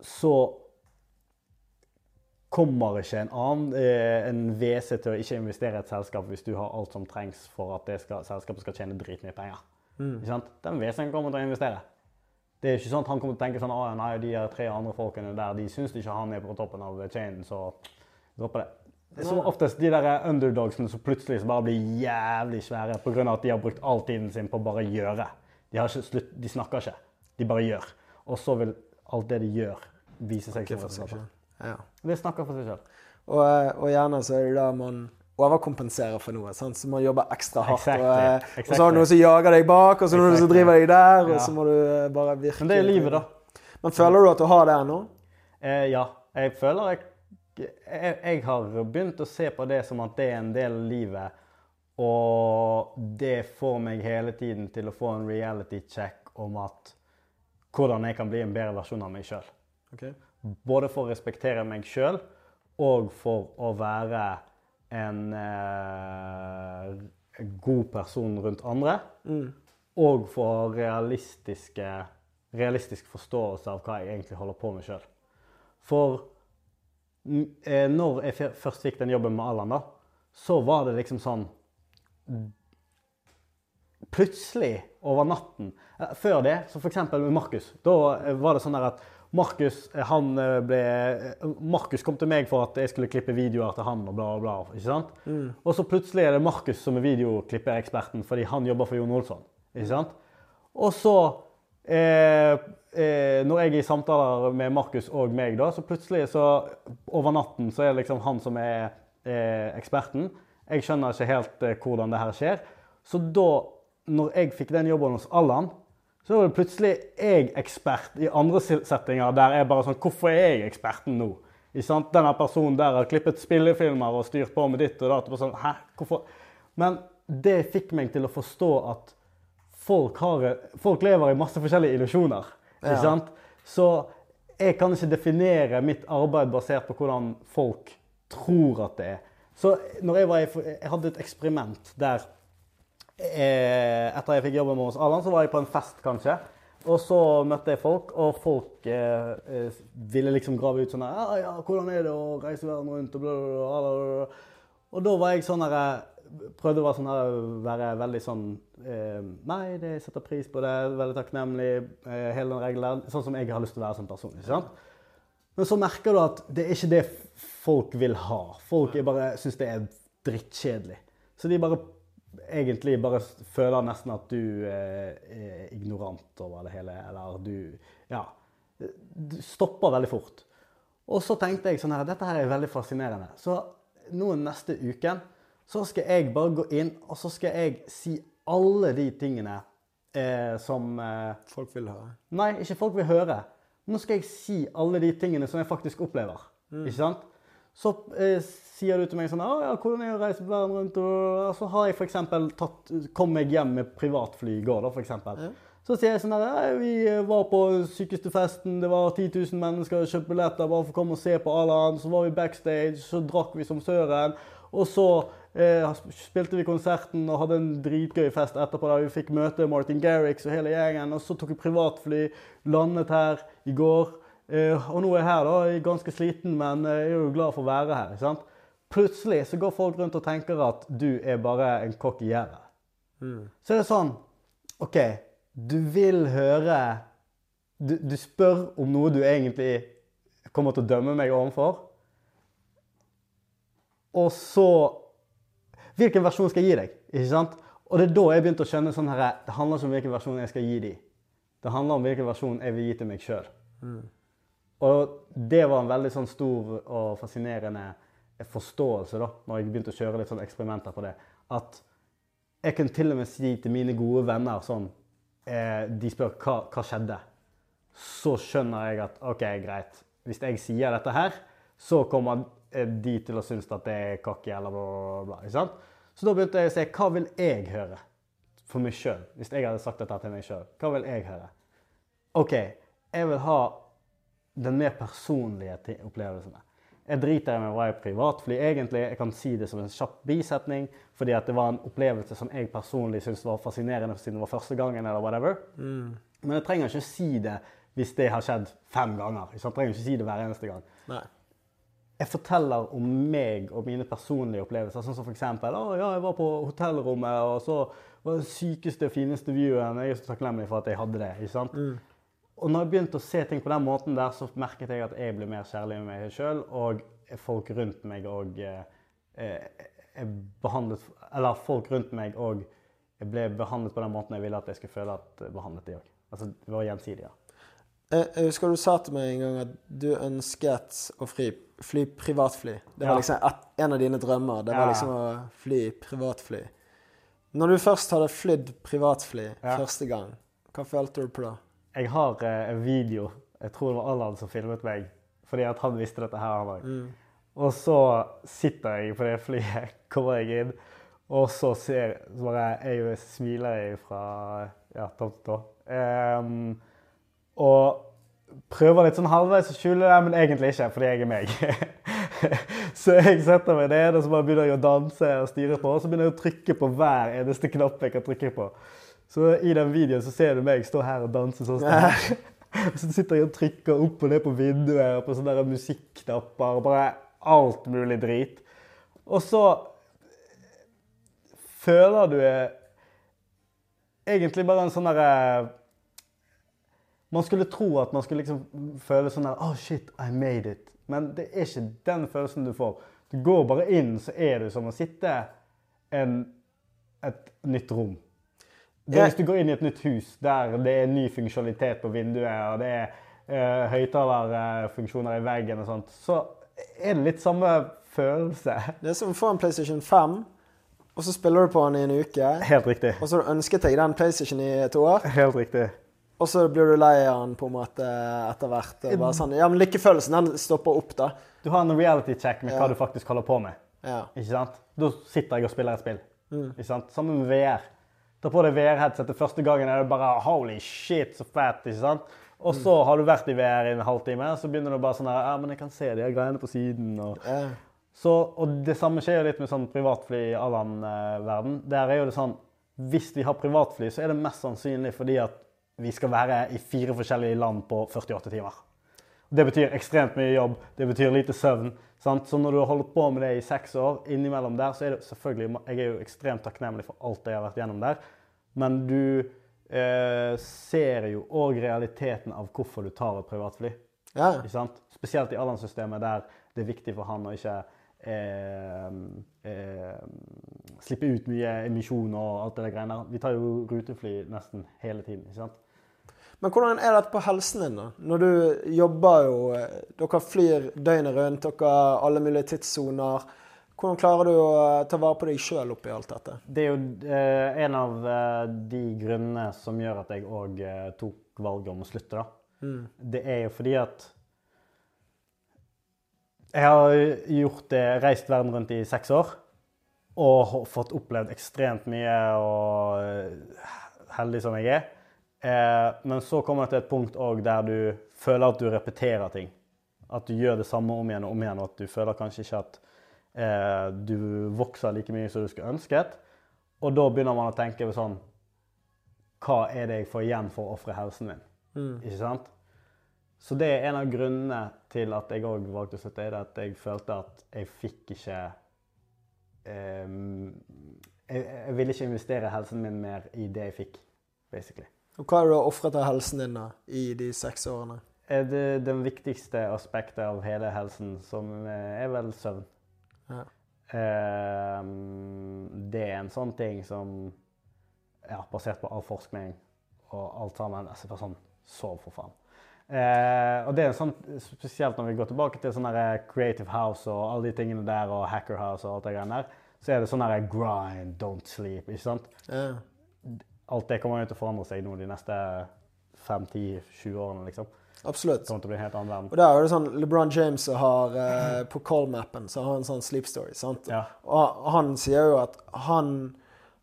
så kommer ikke en annen eh, en WC til å ikke investere i et selskap hvis du har alt som trengs for at det skal, selskapet skal tjene dritmye penger. Ikke sant? Den WC-en kommer til å investere. Det er ikke sånn at han kommer til å tenke sånn ah, nei, de her tre andre folkene der, de syns ikke han er på toppen av chainen, så dropper det. Det er som oftest de der underdogsene som plutselig bare blir jævlig svære pga. at de har brukt all tiden sin på å bare gjøre. De, slutt, de snakker ikke, de bare gjør. Og så vil alt det de gjør, vise seg som for seg resultat. Ja. Det snakker for seg selv. Og, eh, og gjerne så er det da man overkompenserer for noe. Sant? Så man jobber ekstra hardt. Exactly. Og, exactly. og så har du noen som jager deg bak, og så noen som driver deg der, og Ja. så må du eh, bare virke Men det er livet, da. Men føler du at du har det ennå? Eh, ja. Jeg føler jeg, jeg, jeg har begynt å se på det som at det er en del av livet Og det får meg hele tiden til å få en reality check om at hvordan jeg kan bli en bedre versjon av meg sjøl. Ok. Både for å respektere meg sjøl og for å være en eh, god person rundt andre. Mm. Og for realistiske, realistisk forståelse av hva jeg egentlig holder på med sjøl. For mm, eh, når jeg først fikk den jobben med Allan, da, så var det liksom sånn Plutselig, over natten eh, Før det, så for eksempel med Markus. Da eh, var det sånn der at Markus eh, han eh, eh, kom til meg for at jeg skulle klippe videoer til han og bla, bla, ikke sant? Og så plutselig er det Markus som er videoklippereksperten fordi han jobber for Jon Olsson. ikke sant? Og så eh, eh, Når jeg er i samtaler med Markus og meg, da, så plutselig så over natten så er det liksom han som er eh, eksperten. Jeg skjønner ikke helt hvordan det her skjer. Så da, når jeg fikk den jobben hos Allan, så var det plutselig jeg ekspert i andre settinger der jeg bare sånn Hvorfor er jeg eksperten nå? Ikke sant? Denne personen der har klippet spillefilmer og styrt på med ditt og datt. Sånn, Hæ? Hvorfor? Men det fikk meg til å forstå at folk, har, folk lever i masse forskjellige illusjoner. Ikke Ja. sant? Så jeg kan ikke definere mitt arbeid basert på hvordan folk tror at det er. Så når jeg, var i, jeg hadde et eksperiment der Etter jeg fikk jobben med hos Allan, så var jeg på en fest, kanskje. Og så møtte jeg folk, og folk eh, eh, ville liksom grave ut sånn ja, ja, 'Hvordan er det å reise verden rundt?' og bla, bla, bla. Og da var jeg sånn her eh, Prøvde å være sånn her, være veldig sånn eh, Nei, det setter pris på det, veldig takknemlig, eh, hele den regelen. Sånn som jeg har lyst til å være som person. ikke sant? Men så merker du at det er ikke det folk vil ha. Folk bare syns det er drittkjedelig. Så de bare egentlig bare føler nesten at du eh, er ignorant over det hele, eller du Ja. Du stopper veldig fort. Og så tenkte jeg sånn her Dette her er veldig fascinerende. Så nå neste uken så skal jeg bare gå inn, og så skal jeg si alle de tingene eh, som eh, Folk vil høre? Nei, ikke folk vil høre. Nå skal jeg si alle de tingene som jeg faktisk opplever. Ikke sant? Så eh, sier du til meg sånn ja, hvordan er det å reise verden rundt? Og så har jeg f.eks. tatt Kom meg hjem med privatfly i går, da, for eksempel. Så sier jeg sånn her «Nei, Vi eh, var på sykeste festen, det var 10 000 mennesker, kjøpte billetter bare for å komme og se på Alan. Så var vi backstage, så drakk vi som søren. Og så eh, spilte vi konserten og hadde en dritgøy fest etterpå der vi fikk møte Martin Garrix og hele gjengen. Og så tok vi privatfly, landet her i går. Eh, og nå er jeg her, da. Jeg er ganske sliten, men eh, jeg er jo glad for å være her. ikke sant? Plutselig så går folk rundt og tenker at du er bare en kokk i gjerdet. Så er det sånn OK, du vil høre du, du spør om noe du egentlig kommer til å dømme meg overfor. Og så Hvilken versjon skal jeg gi deg? Ikke sant? Og det er da jeg begynte å skjønne sånn her, det handler ikke om hvilken versjon jeg skal gi dem. Det handler om hvilken versjon jeg vil gi til meg sjøl. Og det var en veldig sånn stor og fascinerende forståelse da, når jeg begynte å kjøre litt sånn eksperimenter på det. At jeg kunne til og med si til mine gode venner sånn eh, De spør hva, hva skjedde. Så skjønner jeg at OK, greit. Hvis jeg sier dette her, så kommer eh, de til å synes at det er cocky eller bla, bla, bla. Så da begynte jeg å si hva vil jeg høre for meg sjøl? Hvis jeg hadde sagt dette til meg sjøl, hva vil jeg høre? OK, jeg vil ha den mer personlige opplevelsen. Jeg driter i om jeg var i privatfly, egentlig. Jeg kan si det som en kjapp bisetning, fordi at det var en opplevelse som jeg personlig syntes var fascinerende siden det var første gangen, eller whatever. Men jeg trenger ikke si det hvis det har skjedd fem ganger. Jeg trenger ikke si det hver eneste gang. Nei. Jeg forteller om meg og mine personlige opplevelser. Sånn som eksempel, å ja, jeg var på hotellrommet, og så var det sykeste og fineste viewen. Jeg er så takknemlig for at jeg hadde det. ikke sant? Og når jeg begynte å se ting på den måten der, så merket jeg at jeg ble mer kjærlig med meg sjøl, og folk rundt meg òg eh, eh, behandlet, Eller folk rundt meg òg ble behandlet på den måten jeg ville at jeg skulle føle at behandlet de òg. Altså, det var gjensidig. ja. Jeg, jeg husker du sa til meg en gang at du ønsket å fly, fly privatfly. Det var Ja. liksom et, en av dine drømmer. Det Ja. var liksom å fly privatfly. Når du først hadde flydd privatfly Ja. første gang, hva følte du på da? Jeg har eh, en video, jeg tror det var Allan som filmet meg, fordi at han visste dette her. han også. Og så sitter jeg på det flyet, kommer jeg inn, Og så ser så bare jeg jo smiler jeg fra ja, topp til tå. Um, og prøver litt sånn halvveis å skjule det, men egentlig ikke, fordi jeg er meg. så jeg setter meg ned og så bare begynner jeg å danse og styre på. Og så begynner jeg å trykke på hver eneste knapp jeg kan trykke på. Så i den videoen så ser du meg stå her og danse sånn. som. Så sitter jeg og trykker opp og ned på vinduet og på sånne musikknapper og bare alt mulig drit. Og så føler du egentlig bare en sånn derre Man skulle tro at man skulle liksom føle sånn der Oh shit, I made it. Men det er ikke den følelsen du får. Du går bare inn, så er du som å sitte en, et nytt rom. Det hvis du går inn i et nytt hus der det er ny funksjonalitet på vinduet, og det er uh, høyttalerfunksjoner i veggen og sånt, så er det litt samme følelse. Det er som å få en PlayStation 5, og så spiller du på den i en uke. Helt riktig. Og så har du ønsket deg den PlayStation i et år, Helt riktig. og så blir du lei av den på en måte etter hvert. Bare sånn, ja, men Lykkefølelsen den stopper opp, da. Du har en reality check med Ja. hva du faktisk holder på med. Ja. Ikke sant? Da sitter jeg og spiller et spill. Mm. Ikke sant? Sammen med VR. Ta på deg VR-headsetet første gangen er det bare holy shit, så fett. ikke sant? Og så har du vært i VR i en halvtime, så begynner du bare sånn her, ja, men jeg kan se de her greiene på siden. og... Ja. Så, og det samme skjer jo litt med sånn privatfly i Allan-verden. Der er jo det sånn Hvis vi har privatfly, så er det mest sannsynlig fordi at vi skal være i fire forskjellige land på 48 timer. Det betyr ekstremt mye jobb, det betyr lite søvn. Så når du har holdt på med det i seks år, innimellom der, så er det selvfølgelig Jeg er jo ekstremt takknemlig for alt jeg har vært gjennom der, men du eh, ser jo òg realiteten av hvorfor du tar et privatfly. ja. Ikke sant? Spesielt i Allan-systemet, der det er viktig for han å ikke eh, eh, slippe ut mye emisjon og alt det der greiene der. Vi tar jo rutefly nesten hele tiden. ikke sant? Men hvordan er dette på helsen din, da? Når du jobber jo eh, Dere flyr døgnet rundt, dere har alle mulige tidssoner. Hvordan klarer du å eh, ta vare på deg sjøl oppi alt dette? Det er jo eh, en av eh, de grunnene som gjør at jeg òg tok valget om å slutte. da. Mm. Det er jo fordi at jeg har gjort det, reist verden rundt i seks år og har fått opplevd ekstremt mye og heldig som jeg er. Eh, men så kommer det til et punkt òg der du føler at du repeterer ting. At du gjør det samme om igjen og om igjen, og at du føler kanskje ikke at eh, du vokser like mye som du skulle ønsket. Og da begynner man å tenke sånn Hva er det jeg får igjen for å ofre helsen min? Mm. Ikke sant? Så det er en av grunnene til at jeg òg valgte å slutte. i det At jeg følte at jeg fikk ikke eh, jeg, jeg ville ikke investere helsen min mer i det jeg fikk, basically. Og hva har du ofret av helsen din da, i de seks årene? Er det den viktigste aspektet av hele helsen, som eh, er vel søvn. Ja. Eh, det er en sånn ting som ja, basert på all forskning og alt sammen altså bare sånn, Sov, for faen. Eh, og det er sånn, Spesielt når vi går tilbake til sånn Creative House og alle de tingene der, og Hacker House og alt det greiene der, så er det sånn grind, don't sleep. ikke sant? Ja. Alt det kommer jo til å forandre seg nå de neste 5-10-20 årene. liksom. Absolutt. Det kommer til å bli en helt annen verden. Og der er det sånn LeBron James har eh, På call-mappen så har han en sånn sleep story. sant? Ja. Og han sier jo at han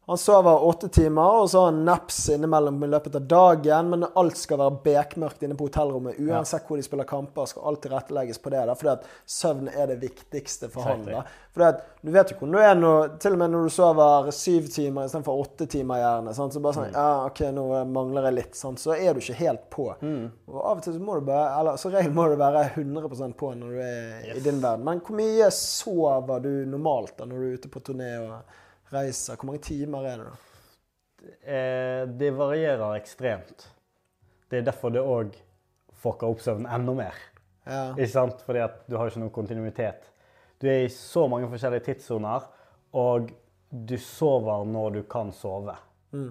han sover åtte timer, og så har han naps innimellom i løpet av dagen. Men alt skal være bekmørkt inne på hotellrommet. Uansett hvor de spiller kamper, skal alt tilrettelegges på det. Da, fordi at søvn er det viktigste for han. da. Fordi at Du vet jo hvordan du er når, til og med når du sover syv timer istedenfor åtte timer. gjerne, sant? Så bare sånn Ja, OK, nå mangler jeg litt. Sant? Så er du ikke helt på. Og av og til så må du bare Eller som regel må du være 100% på når du er i din verden. Men hvor mye sover du normalt da når du er ute på turné og reiser? Hvor mange timer er det da? Eh, det varierer ekstremt. Det er derfor det òg fucker opp søvnen enda mer. Ja. Ikke sant? Fordi at du har ikke noen kontinuitet. Du er i så mange forskjellige tidssoner, og du sover når du kan sove. Mm.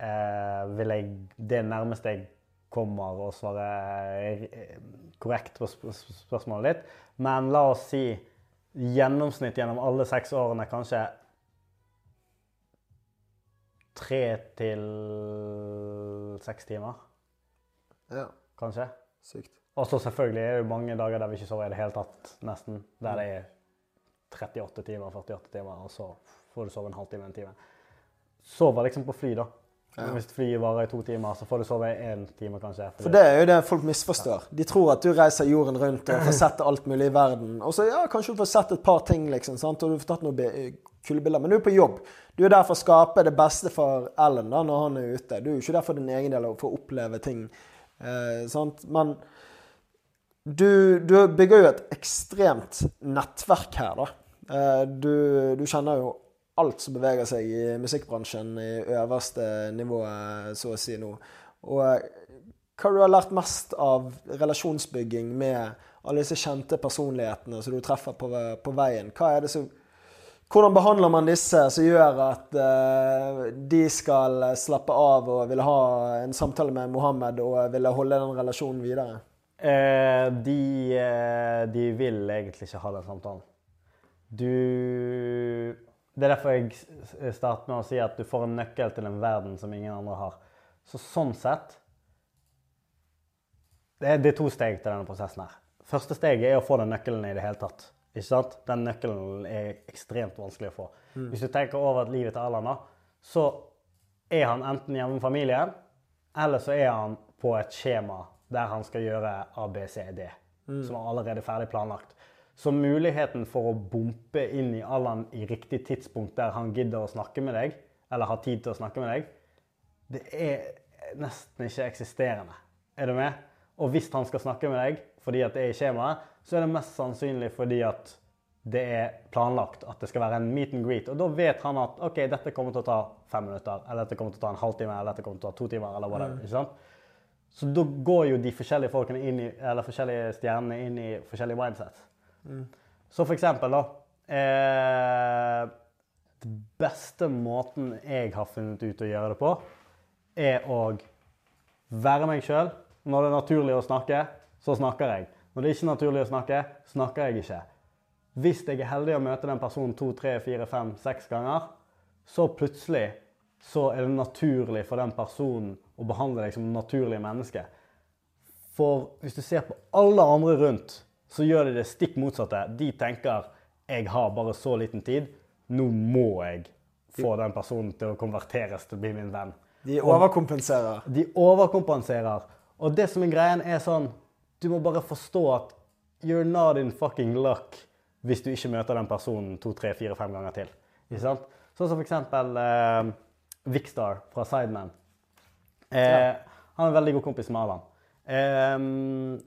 Eh, jeg, det nærmeste jeg kommer å svare eh, korrekt på sp sp- spørsmålet ditt. Men la oss si gjennomsnitt gjennom alle seks årene kanskje tre til seks timer, ja. kanskje. Sykt. Og så selvfølgelig er det mange dager der vi ikke sover i det hele tatt, nesten. Der det er 38 timer, 48 timer, og så får du sove en halvtime, en time. Sover liksom på fly, da. Ja. Hvis flyet varer i to timer, så får du sove én time, kanskje. For det er jo det folk misforstår. De tror at du reiser jorden rundt og får sett alt mulig i verden. Og så ja, kanskje du får sett et par ting, liksom, sant? og du får tatt noen kule bilder. Men du er på jobb. Du er der for å skape det beste for Ellen da, når han er ute. Du er ikke der for din egen del og for å oppleve ting. Eh, sant? Men du, du bygger jo et ekstremt nettverk her, da. Eh, du, du kjenner jo alt som beveger seg i musikkbransjen i øverste nivå, eh, så å si nå. Og eh, hva du har lært mest av relasjonsbygging med alle disse kjente personlighetene som du treffer på, på veien? Hva er det som hvordan behandler man disse som gjør at eh, de skal slappe av og ville ha en samtale med Mohammed og ville holde den relasjonen videre? Eh, de, eh, de vil egentlig ikke ha den samtalen. Du Det er derfor jeg starter med å si at du får en nøkkel til en verden som ingen andre har. Så sånn sett det er, det er to steg til denne prosessen her. Første steget er å få den nøkkelen i det hele tatt. Ikke sant? Den nøkkelen er ekstremt vanskelig å få. Hvis du tenker over at livet til da, så er han enten hjemme med familien, eller så er han på et skjema der han skal gjøre A, B, C, D, som er allerede ferdig planlagt. Så muligheten for å bompe inn i Allan i riktig tidspunkt der han gidder å snakke med deg, eller har tid til å snakke med deg, det er nesten ikke eksisterende. Er du med? Og hvis han skal snakke med deg fordi at det er i skjemaet, så er det mest sannsynlig fordi at det er planlagt at det skal være en meet and greet. Og da vet han at OK, dette kommer til å ta fem minutter, eller dette kommer til å ta en halvtime, eller dette kommer til å ta to timer, eller whatever. ikke sant? Så da går jo de forskjellige folkene inn i, eller forskjellige stjernene inn i forskjellige mindsets. Så for eksempel, da eh, Den beste måten jeg har funnet ut å gjøre det på, er å være meg sjøl. Når det er naturlig å snakke, så snakker jeg. Når det er ikke naturlig å snakke, snakker jeg ikke. Hvis jeg er heldig å møte den personen to, tre, fire, fem, seks ganger, så plutselig så er det naturlig for den personen å behandle deg som et naturlig menneske. For hvis du ser på alle andre rundt, så gjør de det stikk motsatte. De tenker 'jeg har bare så liten tid', nå må jeg få den personen til å konverteres til å bli min venn. De overkompenserer. De overkompenserer. Og det som er greien, er sånn Du må bare forstå at you're not in fucking luck hvis du ikke møter den personen to, tre, fire, fem ganger til. Ikke sant? Sånn som for eksempel eh, Vikstar fra Sideman. Eh, Han er en veldig god kompis med Alan. Eh,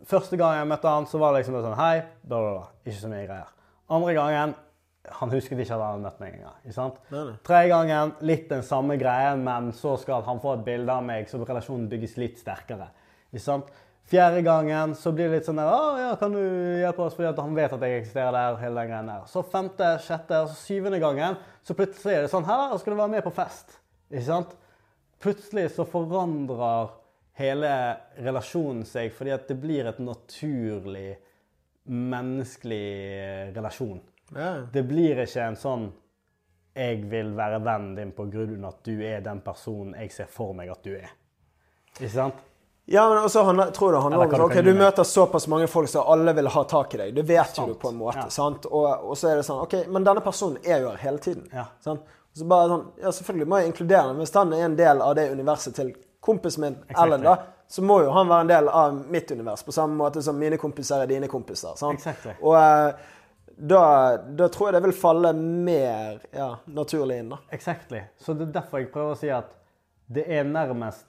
første gang jeg møtte han, så var det liksom sånn Hei, bla, bla, bla. Ikke så mye greier. Andre gangen Han husket ikke at han hadde møtt meg engang. Tredje gangen litt den samme greien, men så skal han få et bilde av meg, så relasjonen bygges litt sterkere. Ikke sant? Fjerde gangen så blir det litt sånn der, å ja, kan du hjelpe oss, fordi at han vet at jeg eksisterer der, hele den greien der. Så femte, sjette, og syvende gangen, så plutselig er det sånn, her skal du være med på fest. Ikke sant? Plutselig så forandrer hele relasjonen seg, fordi at det blir et naturlig, menneskelig relasjon. Yeah. Det blir ikke en sånn jeg vil være vennen din på grunn av at du er den personen jeg ser for meg at du er. Ikke sant? Ja, men også handler, tror det handler om du ok, du møter såpass mange folk som alle vil ha tak i deg. Det vet jo du på en måte. Ja. sant? Og, og så er det sånn OK, men denne personen er jo her hele tiden. Ja. Sant? Så bare sånn, ja, Selvfølgelig må jeg inkludere ham. Hvis han er en del av det universet til kompisen min, Ellen, da, så må jo han være en del av mitt univers. På samme måte som mine kompiser er dine kompiser. sant? Exactly. Og eh, da, da tror jeg det vil falle mer ja, naturlig inn, da. Exactly. Så det er derfor jeg prøver å si at det er nærmest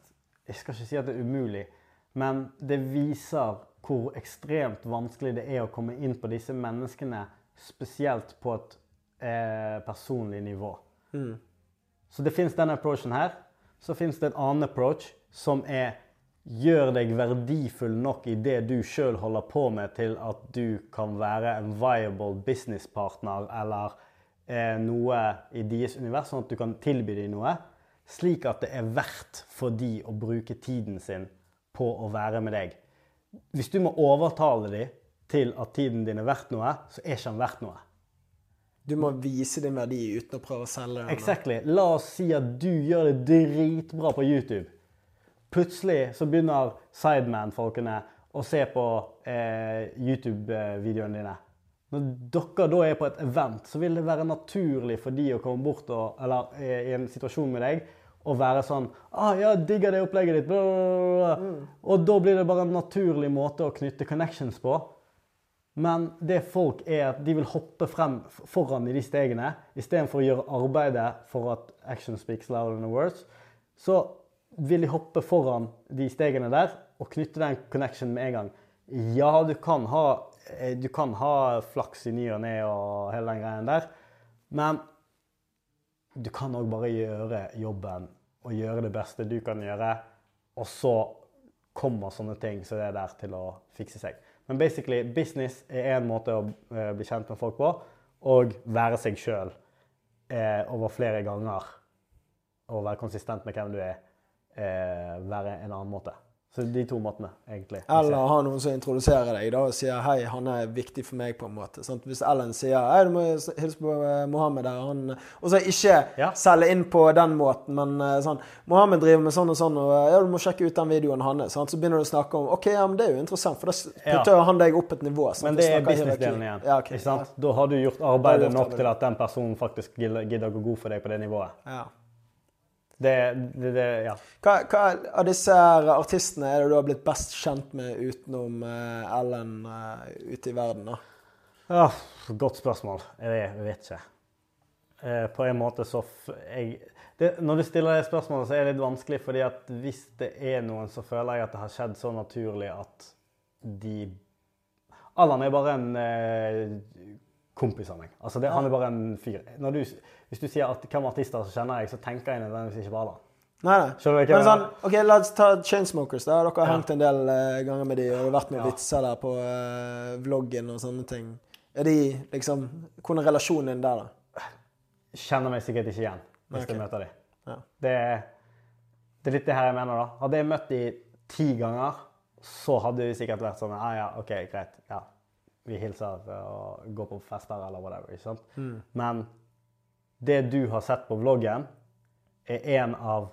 Jeg skal ikke si at det er umulig, men det viser hvor ekstremt vanskelig det er å komme inn på disse menneskene, spesielt på et eh, personlig nivå. Så det fins den approachen her. Så fins det en annen approach som er Gjør deg verdifull nok i det du sjøl holder på med, til at du kan være en viable businesspartner eller eh, noe i deres univers, sånn at du kan tilby dem noe. Slik at det er verdt for de å bruke tiden sin på å være med deg. Hvis du må overtale dem til at tiden din er verdt noe, så er ikke den verdt noe. Du må vise din verdi uten å prøve å selge den. Exactly. La oss si at du gjør det dritbra på YouTube. Plutselig så begynner Sideman-folkene å se på eh, YouTube-videoene dine. Når dere da er på et event, så vil det være naturlig for de å komme bort og, eller er i en situasjon med deg og være sånn ah, 'Ja, digger det opplegget ditt.' Bla, bla, bla. Og da blir det bare en naturlig måte å knytte connections på. Men det folk er at de vil hoppe frem foran i de stegene istedenfor å gjøre arbeidet for at action speaks louder than words. Så vil de hoppe foran de stegene der og knytte den connection med en gang. Ja, du kan ha, du kan ha flaks i ny og ne og hele den greien der, men du kan òg bare gjøre jobben og gjøre det beste du kan gjøre, og så kommer sånne ting som det er der til å fikse seg. Men basically, business er én måte å eh, bli kjent med folk på, og være seg sjøl eh, over flere ganger. Og være konsistent med hvem du er, eh, være en annen måte. Så de to måtene, egentlig. Eller ha noen som introduserer deg da, og sier 'hei, han er viktig for meg', på en måte. Sant? Hvis Ellen sier 'hei, du må hilse på eh, Mohammed der', han Og så ikke Ja. selge inn på den måten, men eh, sånn 'Mohammed driver med sånn og sånn, og eh, ja, du må sjekke ut den videoen hans'. Sant? Så begynner du å snakke om 'OK, ja, men det er jo interessant', for da putter Ja. han deg opp et nivå. Sant? Men det er businessdelen igjen. Ja, okay, ikke sant? Da har du gjort arbeidet nok til at den personen faktisk gidder å gå god for deg på det nivået. Ja. Det, det, det ja. Hva, hva av disse artistene er det du har blitt best kjent med utenom eh, Ellen uh, ute i verden? da? Ah, godt spørsmål. Jeg vet, ikke. Eh, på en måte så jeg, det, Når du stiller det spørsmålet, så er det litt vanskelig, fordi at hvis det er noen, så føler jeg at det har skjedd så naturlig at de Allan er bare en eh, kompis av meg. Altså det, Han er bare en fyr. Når du, hvis du sier at, hvem artister som kjenner jeg, så tenker jeg nødvendigvis ikke på Allan. Nei, nei. Men sånn, ok, La oss ta Chainsmokers. da. Dere har Ja. hengt en del uh, ganger med de, og det har vært noen Ja. vitser der på uh, vloggen og sånne ting. Er de liksom Hvordan er relasjonen din der, da? Kjenner meg sikkert ikke igjen hvis okay. jeg møter dem. Ja. Det, det er litt det her jeg mener, da. Hadde jeg møtt de ti ganger, så hadde vi sikkert vært sånn ah, ja, OK, greit. Ja. Vi hilser og går på fester eller whatever. ikke sant? Men det du har sett på vloggen, er én av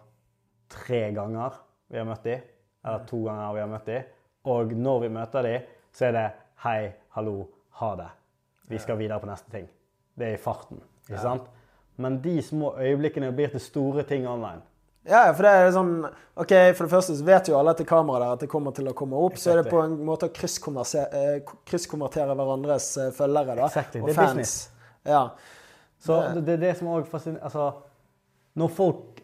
tre ganger vi har møtt dem, eller to ganger vi har møtt dem. Og når vi møter dem, så er det hei, hallo, ha det. Vi skal videre på neste ting. Det er i farten. ikke sant? Men de små øyeblikkene blir til store ting online. Ja, for det er sånn OK, for det første så vet jo alle etter kameraet der at det kommer til å komme opp. Så er det på en måte å eh, krysskonvertere hverandres eh, følgere da, Exactly, og det er fans. business. Ja. Så det, det er det som òg fascinerer Altså, når folk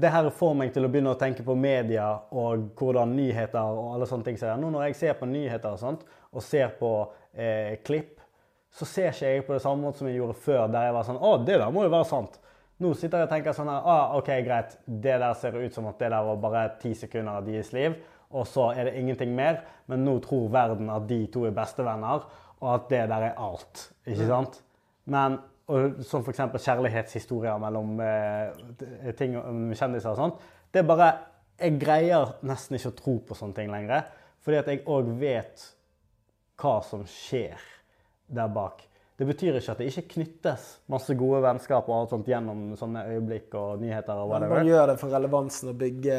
Det her får meg til å begynne å tenke på media og hvordan nyheter og alle sånne ting ser. Nå når jeg ser på nyheter og sånt, og ser på eh, klipp, så ser ikke jeg på det samme måte som jeg gjorde før, der jeg var sånn Å, det der må jo være sant. Nå sitter jeg og tenker sånn her ah, OK, greit. Det der ser ut som at det der var bare ti sekunder av deres liv, og så er det ingenting mer. Men nå tror verden at de to er bestevenner, og at det der er alt. Ikke sant? Men og, som f.eks. kjærlighetshistorier mellom eh, ting kjendiser og sånt. Det er bare Jeg greier nesten ikke å tro på sånne ting lenger. Fordi at jeg òg vet hva som skjer der bak. Det betyr ikke at det ikke knyttes masse gode vennskap og alt sånt gjennom sånne øyeblikk og nyheter og Man whatever. gjør det for relevansen å bygge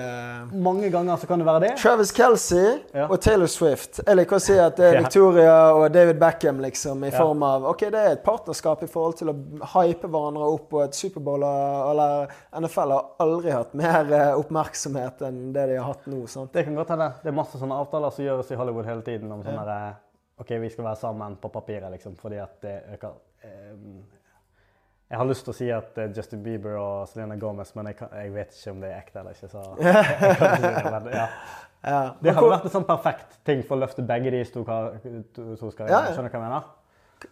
Mange ganger så kan det være det. Travis Kelsey Ja. og Taylor Swift. Jeg liker å si at det er Victoria og David Beckham liksom, i Ja. form av Ok, det er et partnerskap i forhold til å hype hverandre opp, og et Superbowl eller NFL har aldri hatt mer eh, oppmerksomhet enn det de har hatt nå. sant? Det kan godt hende. Det er masse sånne avtaler som gjøres i Hollywood hele tiden om sånne derre OK, vi skal være sammen på papiret, liksom, fordi at det øker eh, Jeg har lyst til å si at eh, Justin Bieber og Selena Gomez, men jeg, kan, jeg vet ikke om det er ekte eller ikke, så jeg kan ikke si det, men, ja. Ja. Det hadde vært en sånn perfekt ting for å løfte begge de to, to, skal Ja. Skjønner du hva jeg mener?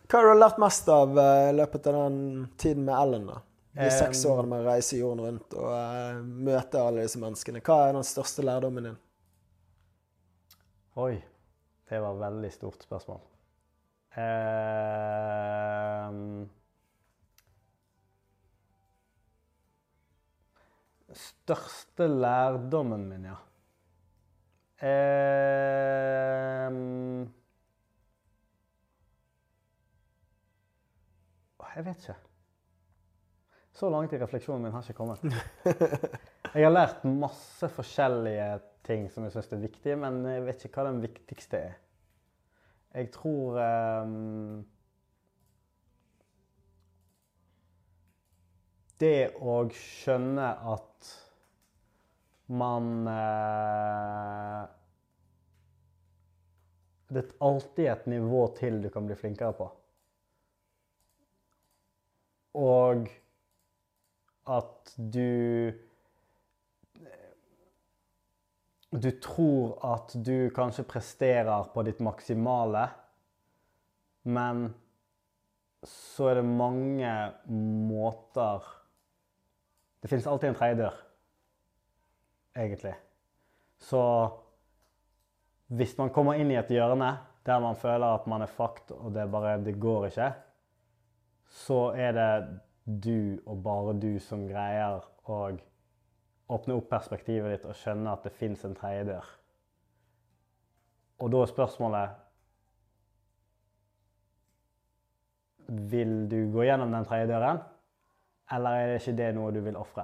Hva har du lært mest av i uh, løpet av den tiden med Ellen? da? De seks Um, årene med å reise jorden rundt og uh, møte alle disse menneskene. Hva er den største lærdommen din? Oi, det var et veldig stort spørsmål. Ehm, største lærdommen min, ja. Ehm, jeg vet ikke. Så langt i refleksjonen min har ikke kommet. Jeg har lært masse forskjellige ting som jeg syns er viktige, men jeg vet ikke hva den viktigste er. Jeg tror um, Det å skjønne at man uh, Det er alltid et nivå til du kan bli flinkere på. Og at du du tror at du kanskje presterer på ditt maksimale, men så er det mange måter Det finnes alltid en tredje dør, egentlig. Så hvis man kommer inn i et hjørne der man føler at man er fucked, og det bare Det går ikke, så er det du og bare du som greier å åpne opp perspektivet ditt og skjønne at det fins en tredje dør. Og da er spørsmålet Vil du gå gjennom den tredje døren, eller er det ikke det noe du vil ofre?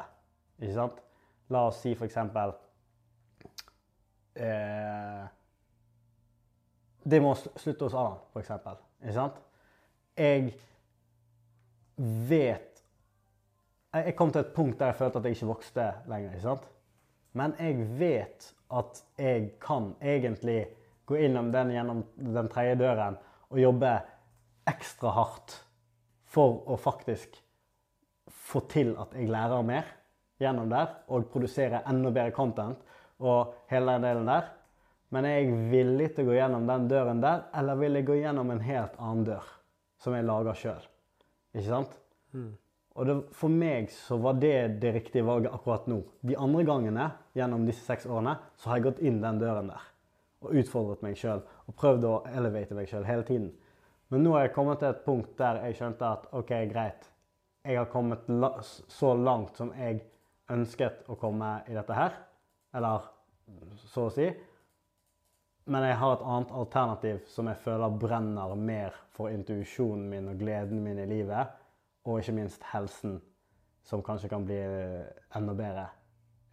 Ikke sant? La oss si for eksempel eh, Det må slutte hos Adam, for eksempel. Ikke sant? Jeg vet Jeg kom til et punkt der jeg følte at jeg ikke vokste lenger. ikke sant? Men jeg vet at jeg kan egentlig gå innom den gjennom den tredje døren og jobbe ekstra hardt for å faktisk få til at jeg lærer mer gjennom der, og produsere enda bedre content og hele den delen der. Men er jeg villig til å gå gjennom den døren der, eller vil jeg gå gjennom en helt annen dør som jeg lager sjøl? Ikke sant? Mm. Og det, for meg så var det det riktige valget akkurat nå. De andre gangene gjennom disse seks årene så har jeg gått inn den døren der og utfordret meg sjøl og prøvd å elevate meg sjøl hele tiden. Men nå har jeg kommet til et punkt der jeg skjønte at OK, greit. Jeg har kommet la så langt som jeg ønsket å komme i dette her. Eller så å si. Men jeg har et annet alternativ som jeg føler brenner mer for intuisjonen min og gleden min i livet. Og ikke minst helsen, som kanskje kan bli enda bedre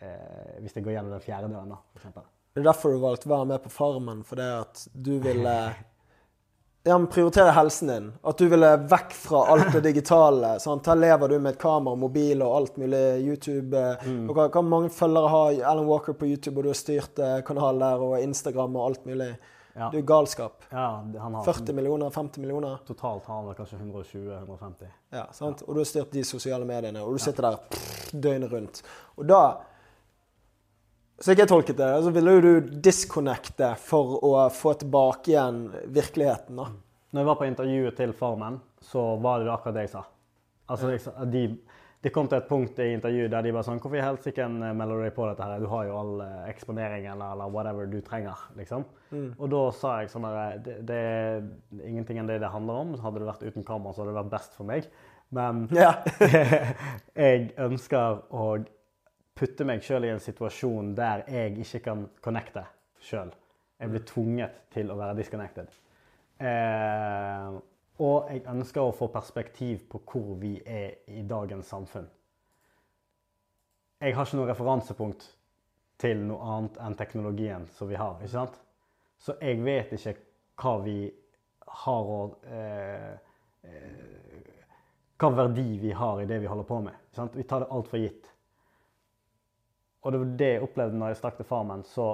eh, hvis det går gjennom den fjerde døren, da, f.eks. Det er derfor du valgte å være med på Farmen, fordi at du ville ja, prioritere helsen din. At du ville vekk fra alt det digitale. Sant? Her lever du med et kamera, mobil og alt mulig. YouTube. Mm. Og hva, hva mange følgere har Alan Walker på YouTube, og du har styrt eh, kanal der, og Instagram og alt mulig. Ja. Du er galskap. ja, han har 40 millioner, 50 millioner. Totalt har han vel kanskje 120-150. Ja, sant? Og du har styrt de sosiale mediene, og du sitter der pff, døgnet rundt. Og da Så jeg tolket det, så ville jo du disconnecte for å få tilbake igjen virkeligheten, da. Når jeg var på intervjuet til Farmen, så var det akkurat det jeg sa. Altså, de, det kom til et punkt i intervjuet der de bare sånn Hvorfor i helsike melder du deg på dette her? Du har jo all eh, eksponering eller, whatever du trenger, liksom. Og da sa jeg sånn der det, det er ingenting enn det det handler om. Hadde det vært uten kamera, så hadde det vært best for meg. Men Ja. jeg ønsker å putte meg sjøl i en situasjon der jeg ikke kan connecte sjøl. Jeg blir tvunget til å være disconnected. Eh, og jeg ønsker å få perspektiv på hvor vi er i dagens samfunn. Jeg har ikke noe referansepunkt til noe annet enn teknologien som vi har. ikke sant? Så jeg vet ikke hva vi har å eh, eh, Hva verdi vi har i det vi holder på med. ikke sant? Vi tar det altfor gitt. Og det var det jeg opplevde når jeg stakk til Farmen. Så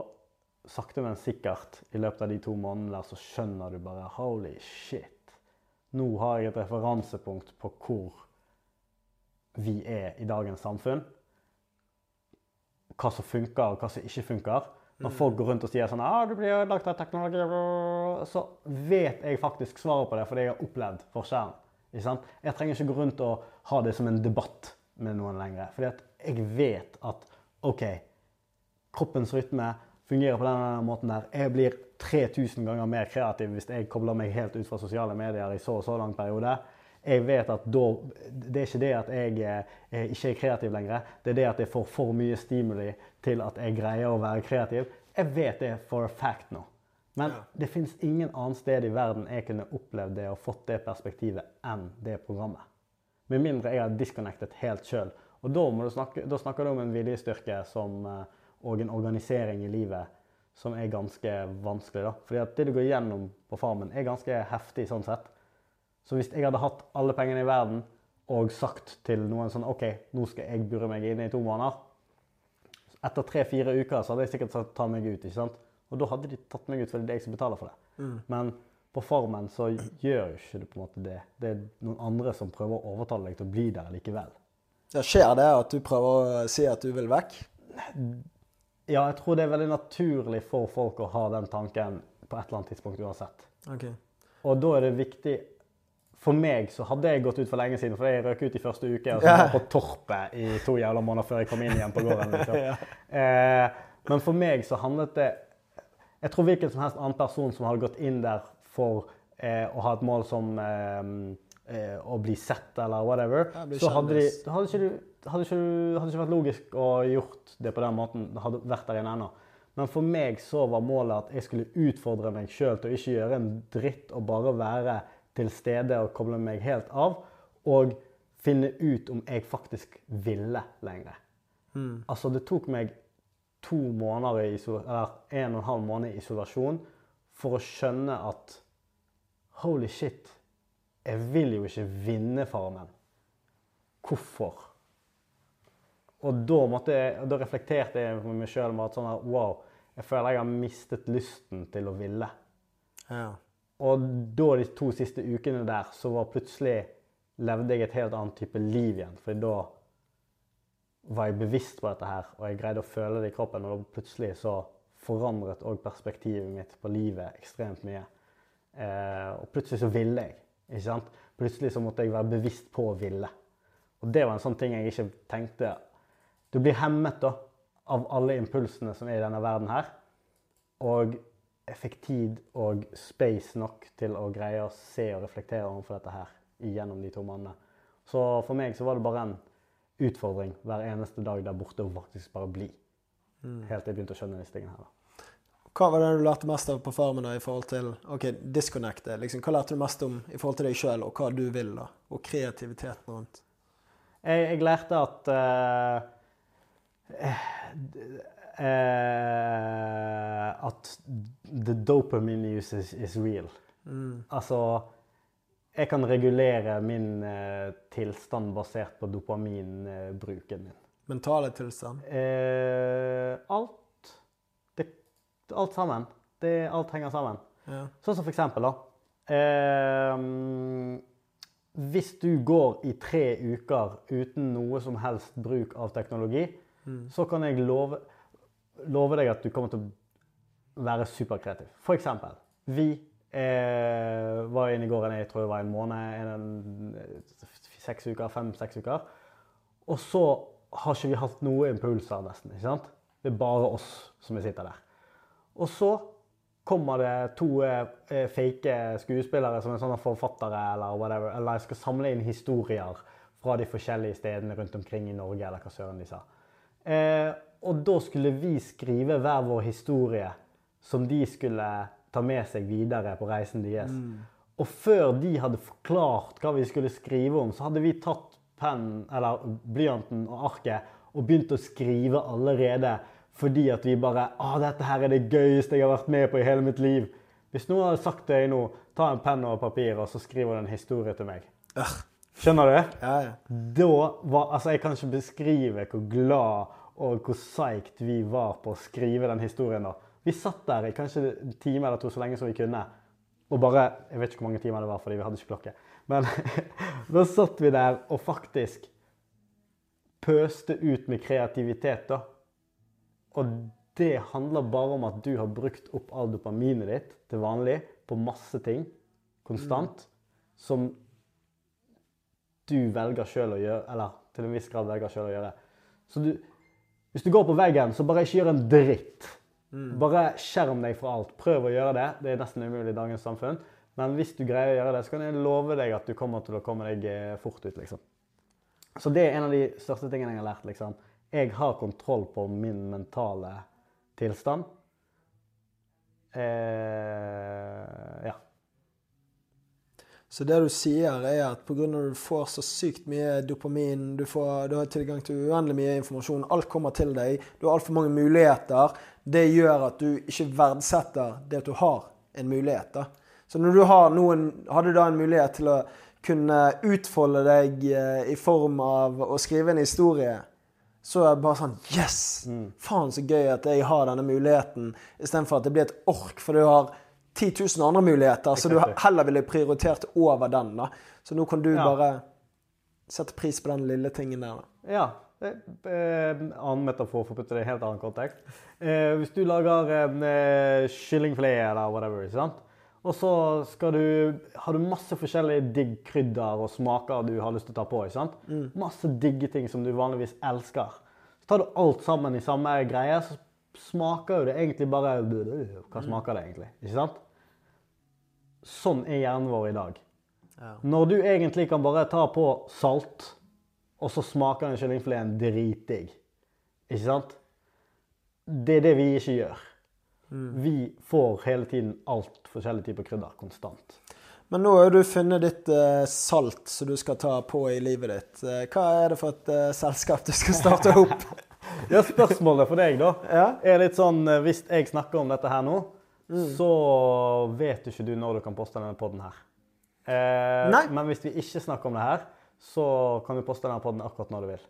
sakte, men sikkert i løpet av de to månedene der, så skjønner du bare Holy shit. Nå har jeg et referansepunkt på hvor vi er i dagens samfunn. Hva som funker, og hva som ikke funker. Når folk går rundt og sier sånn ah, 'Du blir ødelagt av teknologi', så vet jeg faktisk svaret på det fordi jeg har opplevd forskjellen. Ikke sant? Jeg trenger ikke gå rundt og ha det som en debatt med noen lenger. Fordi at jeg vet at OK, kroppens rytme fungerer på denne måten der. Jeg blir 3000 ganger mer kreativ hvis jeg kobler meg helt ut fra sosiale medier i så og så lang periode. Jeg vet at da, Det er ikke det at jeg eh, ikke er kreativ lenger. Det er det at jeg får for mye stimuli til at jeg greier å være kreativ. Jeg vet det for a fact nå. Men Ja. det fins ingen annet sted i verden jeg kunne opplevd det og fått det perspektivet enn det programmet. Med mindre jeg har disconnectet helt sjøl. Og da, snakke, da snakker du om en viljestyrke som, eh, og en organisering i livet som er ganske vanskelig. da. Fordi at det du går gjennom på Farmen, er ganske heftig sånn sett. Så hvis jeg hadde hatt alle pengene i verden og sagt til noen sånn OK, nå skal jeg bure meg inne i to måneder. Etter tre-fire uker så hadde jeg sikkert sagt ta meg ut. ikke sant? Og da hadde de tatt meg ut, for det er jeg som betaler for det. Men på Farmen så gjør jo ikke det på en måte det. Det er noen andre som prøver å overtale deg til å bli der likevel. Ja, skjer det at du prøver å si at du vil vekk? Ja, jeg tror det er veldig naturlig for folk å ha den tanken på et eller annet tidspunkt uansett. Okay. Og da er det viktig For meg så hadde jeg gått ut for lenge siden, for jeg røk ut i første uke og så var var på Torpet i to jævla måneder før jeg kom inn igjen på gården. Liksom. eh, men for meg så handlet det Jeg tror hvilken som helst annen person som hadde gått inn der for eh, å ha et mål som eh, eh, å bli sett eller whatever, så hadde, de, hadde, ikke du, hadde, ikke, hadde ikke vært logisk å gjort det på den måten. Det hadde vært der inne ennå. Men for meg så var målet at jeg skulle utfordre meg sjøl til å ikke gjøre en dritt og bare være til stede og koble meg helt av. Og finne ut om jeg faktisk ville lenger. Altså, det tok meg to måneder i eller en og en halv måned i isolasjon for å skjønne at holy shit, jeg vil jo ikke vinne Farmen. Hvorfor? Og da, måtte jeg, da reflekterte jeg med meg sjøl med at sånn her, wow, jeg føler jeg har mistet lysten til å ville. Ja. Og da de to siste ukene der, så var plutselig levde jeg et helt annet type liv igjen. For da var jeg bevisst på dette her, og jeg greide å føle det i kroppen. Og da plutselig så forandret òg perspektivet mitt på livet ekstremt mye. Eh, og plutselig så ville jeg. ikke sant? Plutselig så måtte jeg være bevisst på å ville. Og det var en sånn ting jeg ikke tenkte Du blir hemmet da, av alle impulsene som er i denne verden her. Og jeg fikk tid og space nok til å greie å se og reflektere overfor dette her gjennom de to månedene. Så for meg så var det bare en utfordring hver eneste dag der borte å faktisk bare bli. Helt til jeg begynte å skjønne disse tingene her. da. Hva var det du lærte mest av på Farmen da, i forhold til ok, disconnecte? Liksom, hva lærte du mest om i forhold til deg sjøl, og hva du vil, da? Og kreativiteten rundt? Jeg, jeg lærte at eh, At the dopamine use is, is real. Altså Jeg kan regulere min eh, tilstand basert på dopaminbruken min. Mentale tilstand? Eh, alt. Det, alt sammen. Det, alt henger sammen. Ja. Sånn som for eksempel, da. Eh, hvis du går i tre uker uten noe som helst bruk av teknologi, så kan jeg love, love deg at du kommer til å være superkreativ. For eksempel, vi eh, var inne i går, jeg tror det var en måned, seks uker, fem-seks uker. Og så har ikke vi hatt noe impulser nesten, ikke sant? Det er bare oss som sitter der. Og så kommer det to eh, fake skuespillere som er sånne forfattere eller whatever, eller skal samle inn historier fra de forskjellige stedene rundt omkring i Norge, eller hva søren de sa. Eh, og da skulle vi skrive hver vår historie som de skulle ta med seg videre på reisen deres. Og før de hadde forklart hva vi skulle skrive om, så hadde vi tatt pennen, eller blyanten og arket og begynt å skrive allerede fordi at vi bare Å, dette her er det gøyeste jeg har vært med på i hele mitt liv. Hvis noen hadde sagt til deg nå, ta en penn og papir, og så skriver du en historie til meg. Øh, Skjønner du? ja, ja. Da var Altså, jeg kan ikke beskrive hvor glad og hvor psyched vi var på å skrive den historien da. Vi satt der i kanskje en time eller to, så lenge som vi kunne. Og bare Jeg vet ikke hvor mange timer det var, fordi vi hadde ikke klokke. Men da satt vi der og faktisk pøste ut med kreativitet, da. Og det handler bare om at du har brukt opp all dopaminet ditt til vanlig på masse ting konstant som du velger sjøl å gjøre, eller til en viss grad velger sjøl å gjøre. Så du, hvis du går på veggen, så bare ikke gjør en dritt. Bare skjerm deg fra alt. Prøv å gjøre det. Det er nesten umulig i dagens samfunn. Men hvis du greier å gjøre det, så kan jeg love deg at du kommer til å komme deg eh, fort ut, liksom. Så det er en av de største tingene jeg har lært, liksom. Jeg har kontroll på min mentale tilstand. Eh, ja. Så det du sier, er at pga. at du får så sykt mye dopamin, du, får, du har tilgang til uendelig mye informasjon, alt kommer til deg, du har altfor mange muligheter, det gjør at du ikke verdsetter det at du har en mulighet. da. Så når du har noen, har du da en mulighet til å kunne utfolde deg eh, i form av å skrive en historie, så er det bare sånn Yes! Faen, så gøy at jeg har denne muligheten, istedenfor at det blir et ork, for du har 10 000 andre muligheter, så du heller ville prioritert over den. da. Så nå kan du Ja. bare sette pris på den lille tingen der. da. Ja. det- eh, annen metafor for å putte det i en helt annen kontekst. Eh, hvis du lager en eh, kyllingfilet eller whatever, ikke sant? og så skal du, har du masse forskjellige digg krydder og smaker du har lyst til å ta på. ikke sant? Masse digge ting som du vanligvis elsker. Så tar du alt sammen i samme greie, så smaker jo det egentlig bare Hva smaker det egentlig? Ikke sant? Sånn er hjernen vår i dag. Ja. Når du egentlig kan bare ta på salt, og så smaker den kyllingfileten dritdigg. Ikke sant? Det er det vi ikke gjør. Vi får hele tiden alt forskjellige typer krydder konstant. Men nå har du funnet ditt eh, salt som du skal ta på i livet ditt. Eh, hva er det for et eh, selskap du skal starte opp? Ja, spørsmålet for deg, da, ja? er litt sånn eh, Hvis jeg snakker om dette her nå, så vet ikke du når du kan poste denne podden her. Eh, Nei. Men hvis vi ikke snakker om det her, så kan du poste denne podden akkurat når du vil.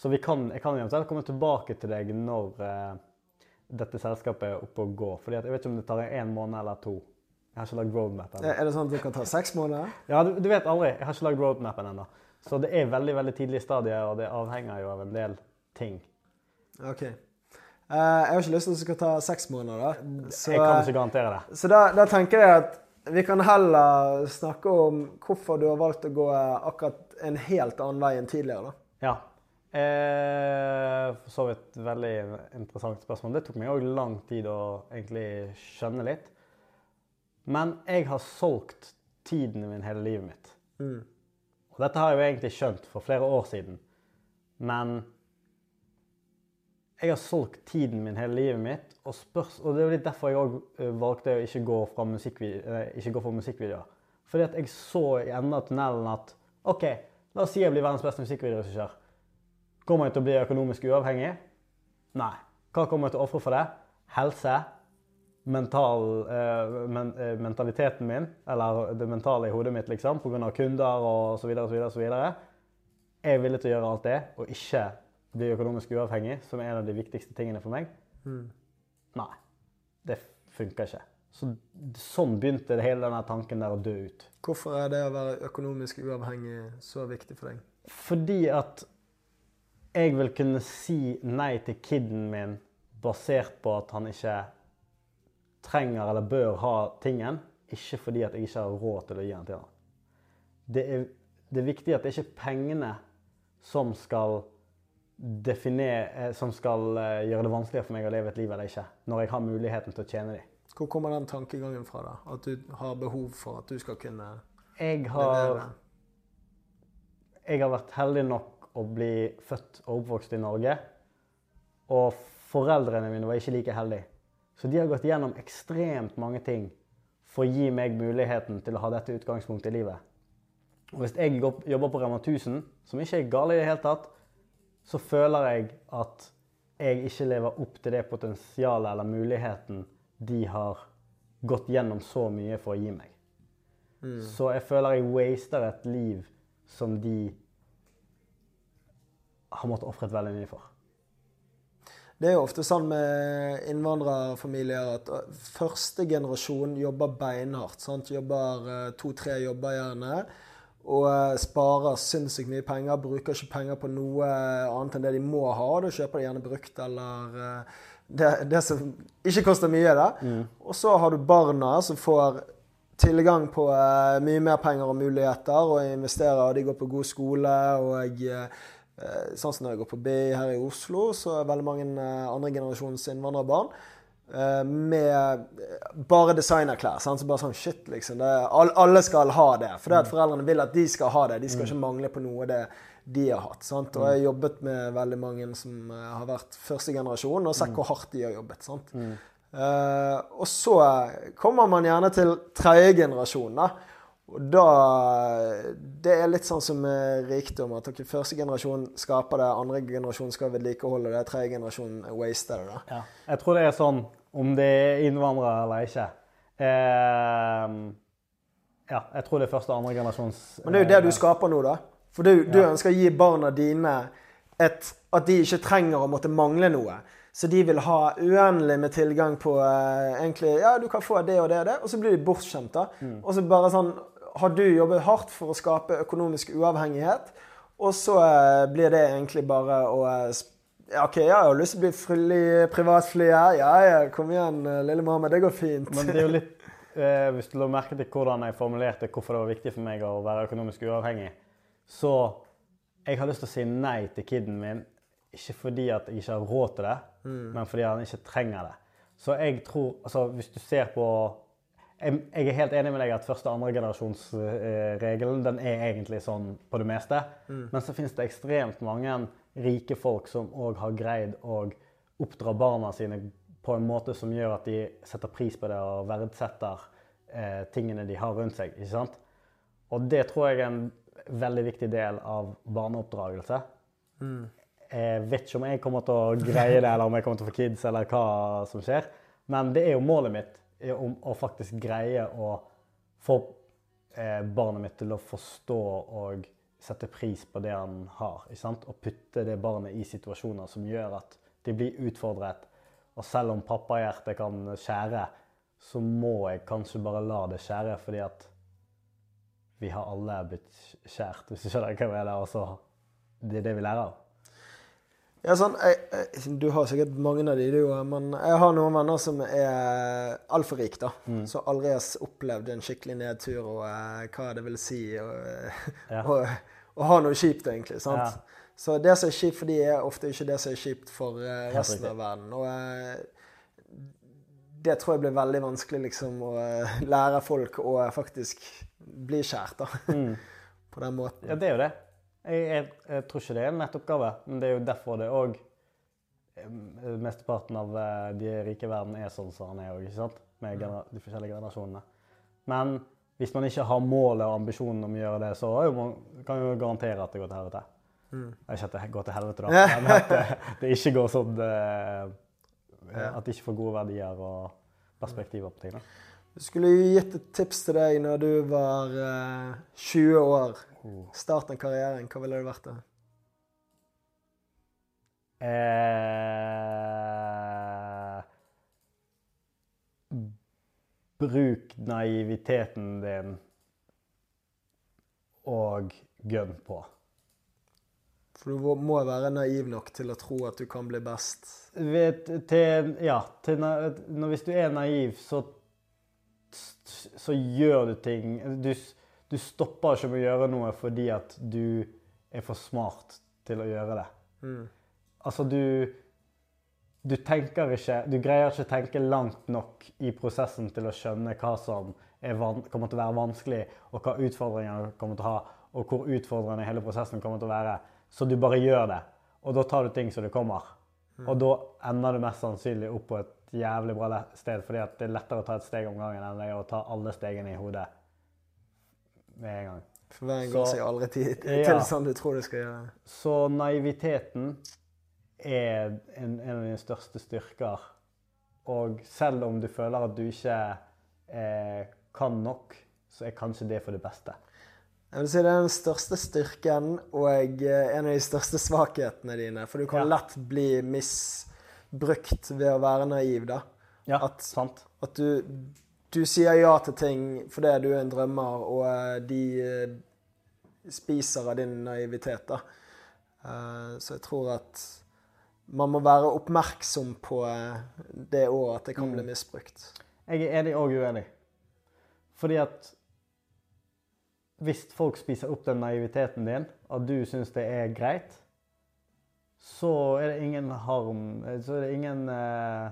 Så vi kan, jeg kan eventuelt komme tilbake til deg når eh, dette selskapet er oppe og går. Fordi jeg vet ikke om det tar en måned eller to. Jeg har ikke lagd roadmap. Er det sånn at det kan ta seks måneder? Ja, du, du vet aldri. Jeg har ikke lagd roadmapen ennå. Så det er veldig veldig tidlig stadie, og det avhenger jo av en del ting. OK. Uh, jeg har ikke lyst til at det skal ta seks måneder. Så, jeg kan ikke garantere det. så da, da tenker jeg at vi kan heller snakke om hvorfor du har valgt å gå akkurat en helt annen vei enn tidligere, da. Ja. Eh, for så vidt veldig interessant spørsmål. Det tok meg òg lang tid å egentlig skjønne litt. Men jeg har solgt tiden min hele livet mitt. Mm. Og dette har jeg jo egentlig skjønt for flere år siden. Men jeg har solgt tiden min hele livet mitt, og, spørs, og det er litt derfor jeg òg valgte å eh, ikke gå for musikkvideoer. Fordi at jeg så i enden av tunnelen at OK, la oss si jeg blir verdens beste musikkvideoregissør. Kommer jeg til å bli økonomisk uavhengig? Nei. Hva kommer jeg til å ofre for det? Helse? Mental, eh, men, eh, mentaliteten min, eller det mentale i hodet mitt, liksom, pga. kunder og så videre, så videre, så videre. Jeg er villig til å gjøre alt det, og ikke bli økonomisk uavhengig, som er en av de viktigste tingene for meg. Nei. Det funker ikke. Så, sånn begynte det hele denne tanken der å dø ut. Hvorfor er det å være økonomisk uavhengig så viktig for deg? Fordi at jeg vil kunne si nei til kiden min basert på at han ikke trenger eller bør ha tingen, ikke fordi at jeg ikke har råd til å gi den til han. Det er, det er viktig at det ikke er pengene som skal definere, eh, som skal eh, gjøre det vanskeligere for meg å leve et liv eller ikke, når jeg har muligheten til å tjene dem. Hvor kommer den tankegangen fra, da? At du har behov for at du skal kunne Jeg har levere? jeg har vært heldig nok å bli født og oppvokst i Norge. Og foreldrene mine var ikke like heldige. Så de har gått gjennom ekstremt mange ting for å gi meg muligheten til å ha dette utgangspunktet i livet. Og hvis jeg jobber på Rema 1000, som ikke er gale i det hele tatt, så føler jeg at jeg ikke lever opp til det potensialet eller muligheten de har gått gjennom så mye for å gi meg. Så jeg føler jeg waster et liv som de har måttet ofre veldig mye for. Det er jo ofte sånn med innvandrerfamilier at uh, første generasjon jobber beinhardt. sant? Jobber uh, to-tre jobber gjerne. Og uh, sparer sinnssykt mye penger. Bruker ikke penger på noe annet enn det de må ha. Da kjøper de gjerne brukt eller uh, det, det som ikke koster mye. da. Og så har du barna som får tilgang på mye mer penger og muligheter og investerer. og De går på god skole. og Eh, Sånn som når jeg går på BI her i Oslo, så er veldig mange eh, andre generasjons innvandrerbarn eh, med eh, bare designerklær. Sant? Så bare sånn shit, liksom. Det, all, alle skal ha det. For det at foreldrene vil at de skal ha det. De skal ikke mangle på noe det de har hatt. Sant? Og jeg har jobbet med veldig mange som eh, har vært første generasjon, og sett hvor hardt de har jobbet. Sant? Eh, og så kommer man gjerne til tredje generasjon. da. Og da Det er litt sånn som med rikdom. At dere første generasjon skaper det, andre generasjon skal vedlikeholde det, tredje generasjon waster det. da. Jeg tror det er sånn om det er innvandrere eller ikke. Eh, Ja, jeg tror det er første og andre generasjons Men det er jo det eh, du skaper nå, da. For du, du Ja. ønsker å gi barna dine et, at de ikke trenger å måtte mangle noe. Så de vil ha uendelig med tilgang på eh, egentlig, Ja, du kan få det og det og det, og så blir de bortskjemt. da. Mm. Og så bare sånn Har du jobbet hardt for å skape økonomisk uavhengighet, og så eh, blir det egentlig bare å eh, ja, OK, jeg har lyst til å bli frilly, privatfly her. Ja, ja, kom igjen, eh, lille mamma. Det går fint. Men det er jo litt eh, Hvis du la merke til hvordan jeg formulerte hvorfor det var viktig for meg å være økonomisk uavhengig, så jeg har lyst til å si nei til kiden min, ikke fordi at jeg ikke har råd til det, men fordi han ikke trenger det. Så jeg tror Altså, hvis du ser på Jeg, jeg er helt enig med deg at første- og andregenerasjonsregelen den er egentlig sånn på det meste. Men så finnes det ekstremt mange rike folk som òg har greid å oppdra barna sine på en måte som gjør at de setter pris på det og verdsetter eh, tingene de har rundt seg. ikke sant? Og det tror jeg er en veldig viktig del av barneoppdragelse. Jeg vet ikke om jeg kommer til å greie det, eller om jeg kommer til å få kids, eller hva som skjer. Men det er jo målet mitt, om å faktisk greie å få eh, barnet mitt til å forstå og sette pris på det han har. ikke sant? Og putte det barnet i situasjoner som gjør at de blir utfordret. Og selv om pappahjertet kan skjære, så må jeg kanskje bare la det skjære, fordi at vi har alle blitt skjært, hvis du skjønner hva jeg mener. Altså, så det er det vi lærer av. Ja, sånn, jeg, jeg, Du har sikkert mange av de, du òg. Men jeg har noen venner som er altfor rike, da. Mm. Som aldri har opplevd en skikkelig nedtur og eh, hva det vil si å Ja. ha noe kjipt, egentlig. sant? Ja. Så det som er kjipt for de er ofte ikke det som er kjipt for eh, resten av verden. Og eh, det tror jeg blir veldig vanskelig liksom å lære folk å faktisk bli kjært, da. Mm. På den måten. Ja, det er jo det. Jeg, jeg, jeg tror ikke det er en nettoppgave, men det er jo derfor det òg Mesteparten av eh, de rike i verden er sånn som han er òg, ikke sant? Med de forskjellige generasjonene. Men hvis man ikke har målet og ambisjonen om å gjøre det, så kan man, jo garantere at det går til helvete. Mm. Ikke at det går til helvete, da, men at det, det ikke går sånn eh, At de ikke får gode verdier og perspektiver på ting. da. Du skulle gitt et tips til deg når du var eh, 20 år. Starten av karrieren, hva ville det vært da? Eh, bruk naiviteten din og gønn på. For du må være naiv nok til å tro at du kan bli best. Vet, til, ja, til, når, hvis du er naiv, så, så gjør du ting du, du stopper ikke med å gjøre noe fordi at du er for smart til å gjøre det. Mm. Altså, du Du tenker ikke Du greier ikke å tenke langt nok i prosessen til å skjønne hva som er kommer til å være vanskelig, og hva utfordringene kommer til å ha, og hvor utfordrende hele prosessen kommer til å være. Så du bare gjør det. Og da tar du ting som det kommer. Og da ender du mest sannsynlig opp på et jævlig bra sted, fordi det er lettere å ta et steg om gangen enn det er å ta alle stegene i hodet med en gang. For veien går seg aldri til, til Ja. sånn du tror du skal gjøre. Så naiviteten er en, en av dine største styrker. Og selv om du føler at du ikke eh, kan nok, så er kanskje det for det beste. Jeg vil si Det er den største styrken og eh, en av de største svakhetene dine. For du kan Ja. lett bli misbrukt ved å være naiv. da. Ja, At- sant? At du, du sier ja til ting fordi du er en drømmer, og eh, de eh, spiser av din naivitet. da. Eh, Så jeg tror at man må være oppmerksom på det òg, at det kan bli Mm. misbrukt. Jeg er enig og uenig. Fordi at hvis folk spiser opp den naiviteten din, og du syns det er greit, så er det ingen harm Så er det ingen, uh,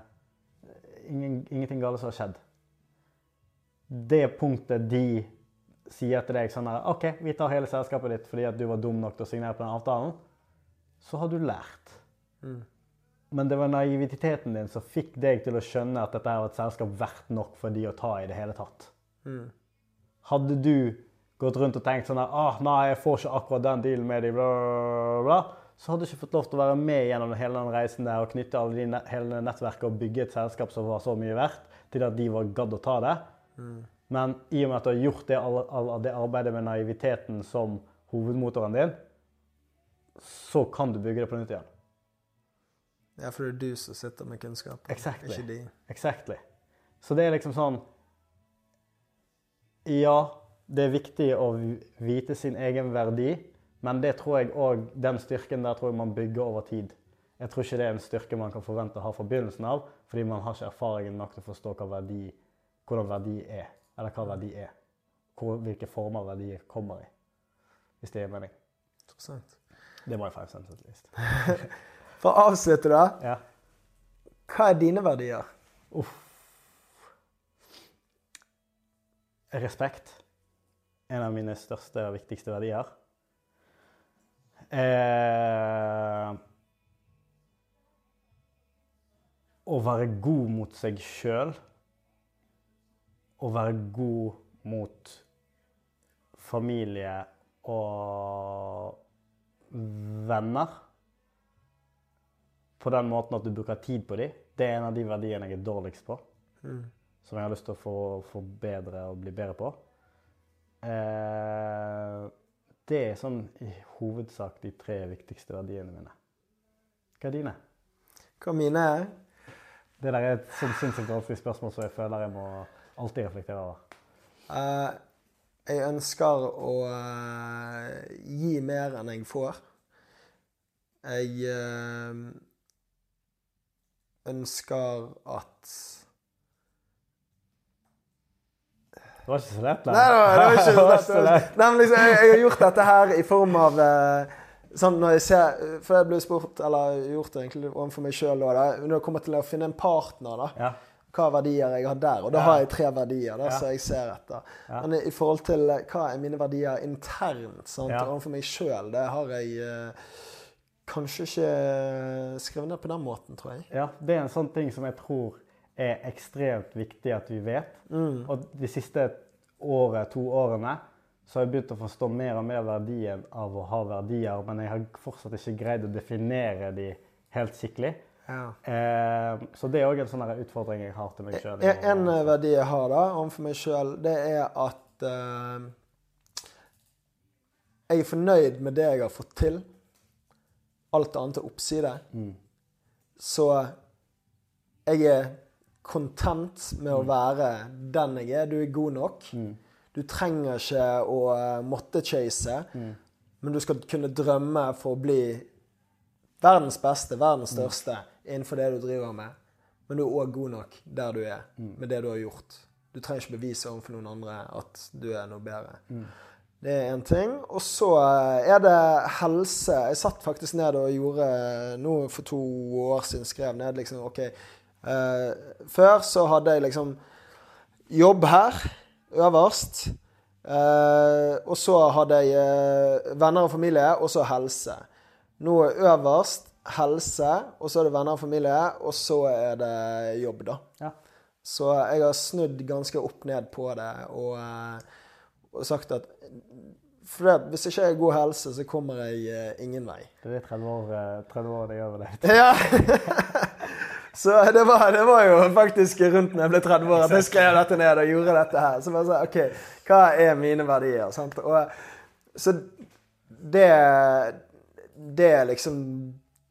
ingen Ingenting galt som har skjedd. Det punktet de sier til deg sånn her OK, vi tar hele selskapet ditt fordi at du var dum nok til å signere på den avtalen, så har du lært. Mm. Men det var naiviteten din som fikk deg til å skjønne at dette var et selskap verdt nok for de å ta i det hele tatt. Mm. Hadde du gått rundt og tenkt sånn her, ah, nei, jeg får ikke akkurat den dealen med de, bla, bla, bla, så hadde du ikke fått lov til å være med gjennom hele den reisen der og knytte alle de, hele nettverket og bygge et selskap som var så mye verdt, til at de var gadd å ta det. Men i og med at du har gjort det, det arbeidet med naiviteten som hovedmotoren din, så kan du bygge det på nytt igjen. Ja, for det er du som sitter med kunnskap, Exactly. ikke de. Exactly. Så det er liksom sånn Ja, det er viktig å vite sin egen verdi, men det tror jeg òg Den styrken der tror jeg man bygger over tid. Jeg tror ikke det er en styrke man kan forvente å ha fra begynnelsen av, fordi man har ikke erfaringen nok til å forstå hva verdi, hvordan verdi er. Eller hva verdi er. Hvor, hvilke former verdier kommer i. Hvis det gir mening. Interessant. Det var five cents at least. For å avslutte, da. Ja. Hva er dine verdier? Respekt. En av mine største og viktigste verdier. Eh, å være god mot seg sjøl. Å være god mot familie og venner. På den måten at du bruker tid på dem. Det er en av de verdiene jeg er dårligst på Mm. som jeg har lyst til å få forbedre og bli bedre på. Eh, det er sånn i hovedsak de tre viktigste verdiene mine. Hva er dine? Hva mine er? Det der er et sånn sinnssykt vanskelig spørsmål som jeg føler jeg må alltid reflektere over. Uh, jeg ønsker å uh, gi mer enn jeg får. Jeg uh, ønsker at Det var ikke så lett, Nei, Nei, det var ikke så så lett. lett. Nei, men liksom, jeg, jeg har gjort dette her i form av Sånn når jeg ser For jeg ble spurt, eller gjort det egentlig overfor meg sjøl når jeg kommer til å finne en partner, da. Ja. Hva verdier jeg har der. Og da har jeg tre verdier da, Ja. som jeg ser etter. Ja. Men i forhold til eh, hva er mine verdier internt sant, Ja. overfor meg sjøl, det har jeg eh, kanskje ikke skrevet ned på den måten, tror jeg. ja, det er en sånn ting som jeg tror er ekstremt viktig at vi vet. Mm. Og de siste året, to årene så har jeg begynt å forstå mer og mer verdien av å ha verdier, men jeg har fortsatt ikke greid å definere de helt skikkelig. Ja. Eh, så det er òg en sånn utfordring jeg har til meg sjøl. En, eh, verdi jeg har da, overfor meg sjøl, det er at eh, jeg er fornøyd med det jeg har fått til. Alt annet er oppside. Mm. Så jeg er content med å være den jeg er. Du er god nok. Mm. Du trenger ikke å eh, måtte chase, Mm. men du skal kunne drømme for å bli verdens beste, verdens Mm. største innenfor det du driver med. Men du er òg god nok der du er, Mm. med det du har gjort. Du trenger ikke bevise overfor noen andre at du er noe bedre. Mm. Det er én ting. Og så eh, er det helse. Jeg satt faktisk ned og gjorde Nå for to år siden skrev ned liksom OK. Uh, før så hadde jeg liksom jobb her, øverst. Uh, og så hadde jeg uh, venner og familie, og så helse. Nå er øverst helse, og så er det venner og familie, og så er det jobb, da. Ja. Så jeg har snudd ganske opp ned på det og, eh, og sagt at for det, hvis ikke jeg har god helse, så kommer jeg eh, ingen vei. Det er 30 år, eh, 30 år det gjør det. Ja. Så det var, det var jo faktisk rundt når jeg ble 30 år at jeg skrev dette ned og gjorde dette her. Så bare så, OK, hva er mine verdier? Sant? Og, så det Det er liksom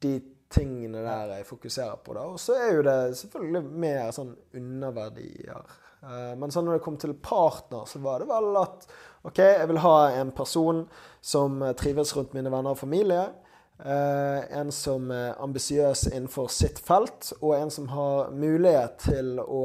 de tingene der jeg fokuserer på. da. Og så er jo det selvfølgelig mer sånn underverdier. Eh, Men sånn når det kom til partner, så var det vel at OK, jeg vil ha en person som eh, trives rundt mine venner og familie. Eh, en som er ambisiøs innenfor sitt felt, og en som har mulighet til å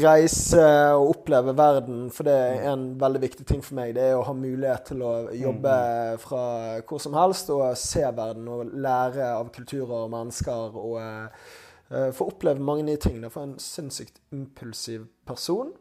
reise og oppleve verden. For det er en veldig viktig ting for meg. Det er å ha mulighet til å jobbe fra hvor som helst og se verden og lære av kulturer og mennesker. og eh, få oppleve mange nye ting. For en sinnssykt impulsiv person.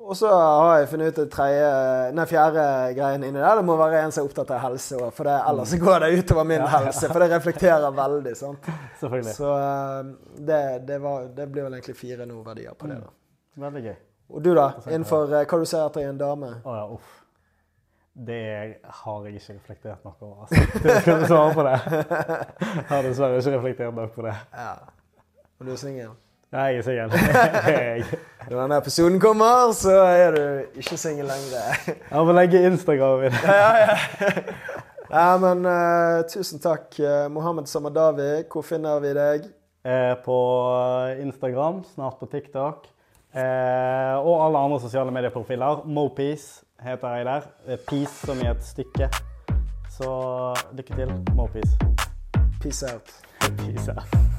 Og så har jeg funnet ut det tredje, nei, fjerde greien inni der. Det må være en som er opptatt av helse òg, for det, ellers går det utover min helse. For det reflekterer veldig. sant? Så uh, det, det, var, det blir vel egentlig fire nå verdier på det. da. Veldig gøy. Og du, da? Innenfor eh, hva du ser etter i en dame? Å ja, uff. Det har jeg ikke reflektert nok over. Altså. Det skal jeg svare på det. Jeg har dessverre ikke reflektert nok på det. Ja. Og du er singel? Nei, jeg er singel. Når denne episoden kommer, så er du ikke singel lenger. Jeg må legge Instagram inn. ja, ja. ja, men uh, tusen takk, uh, Mohammed Samadawi. Hvor finner vi deg? Eh, på Instagram, snart på TikTok. Eh, og alle andre sosiale medieprofiler. Mopeace heter jeg der. Peace som i et stykke. Så lykke til. Mopeace. Peace out. Peace out.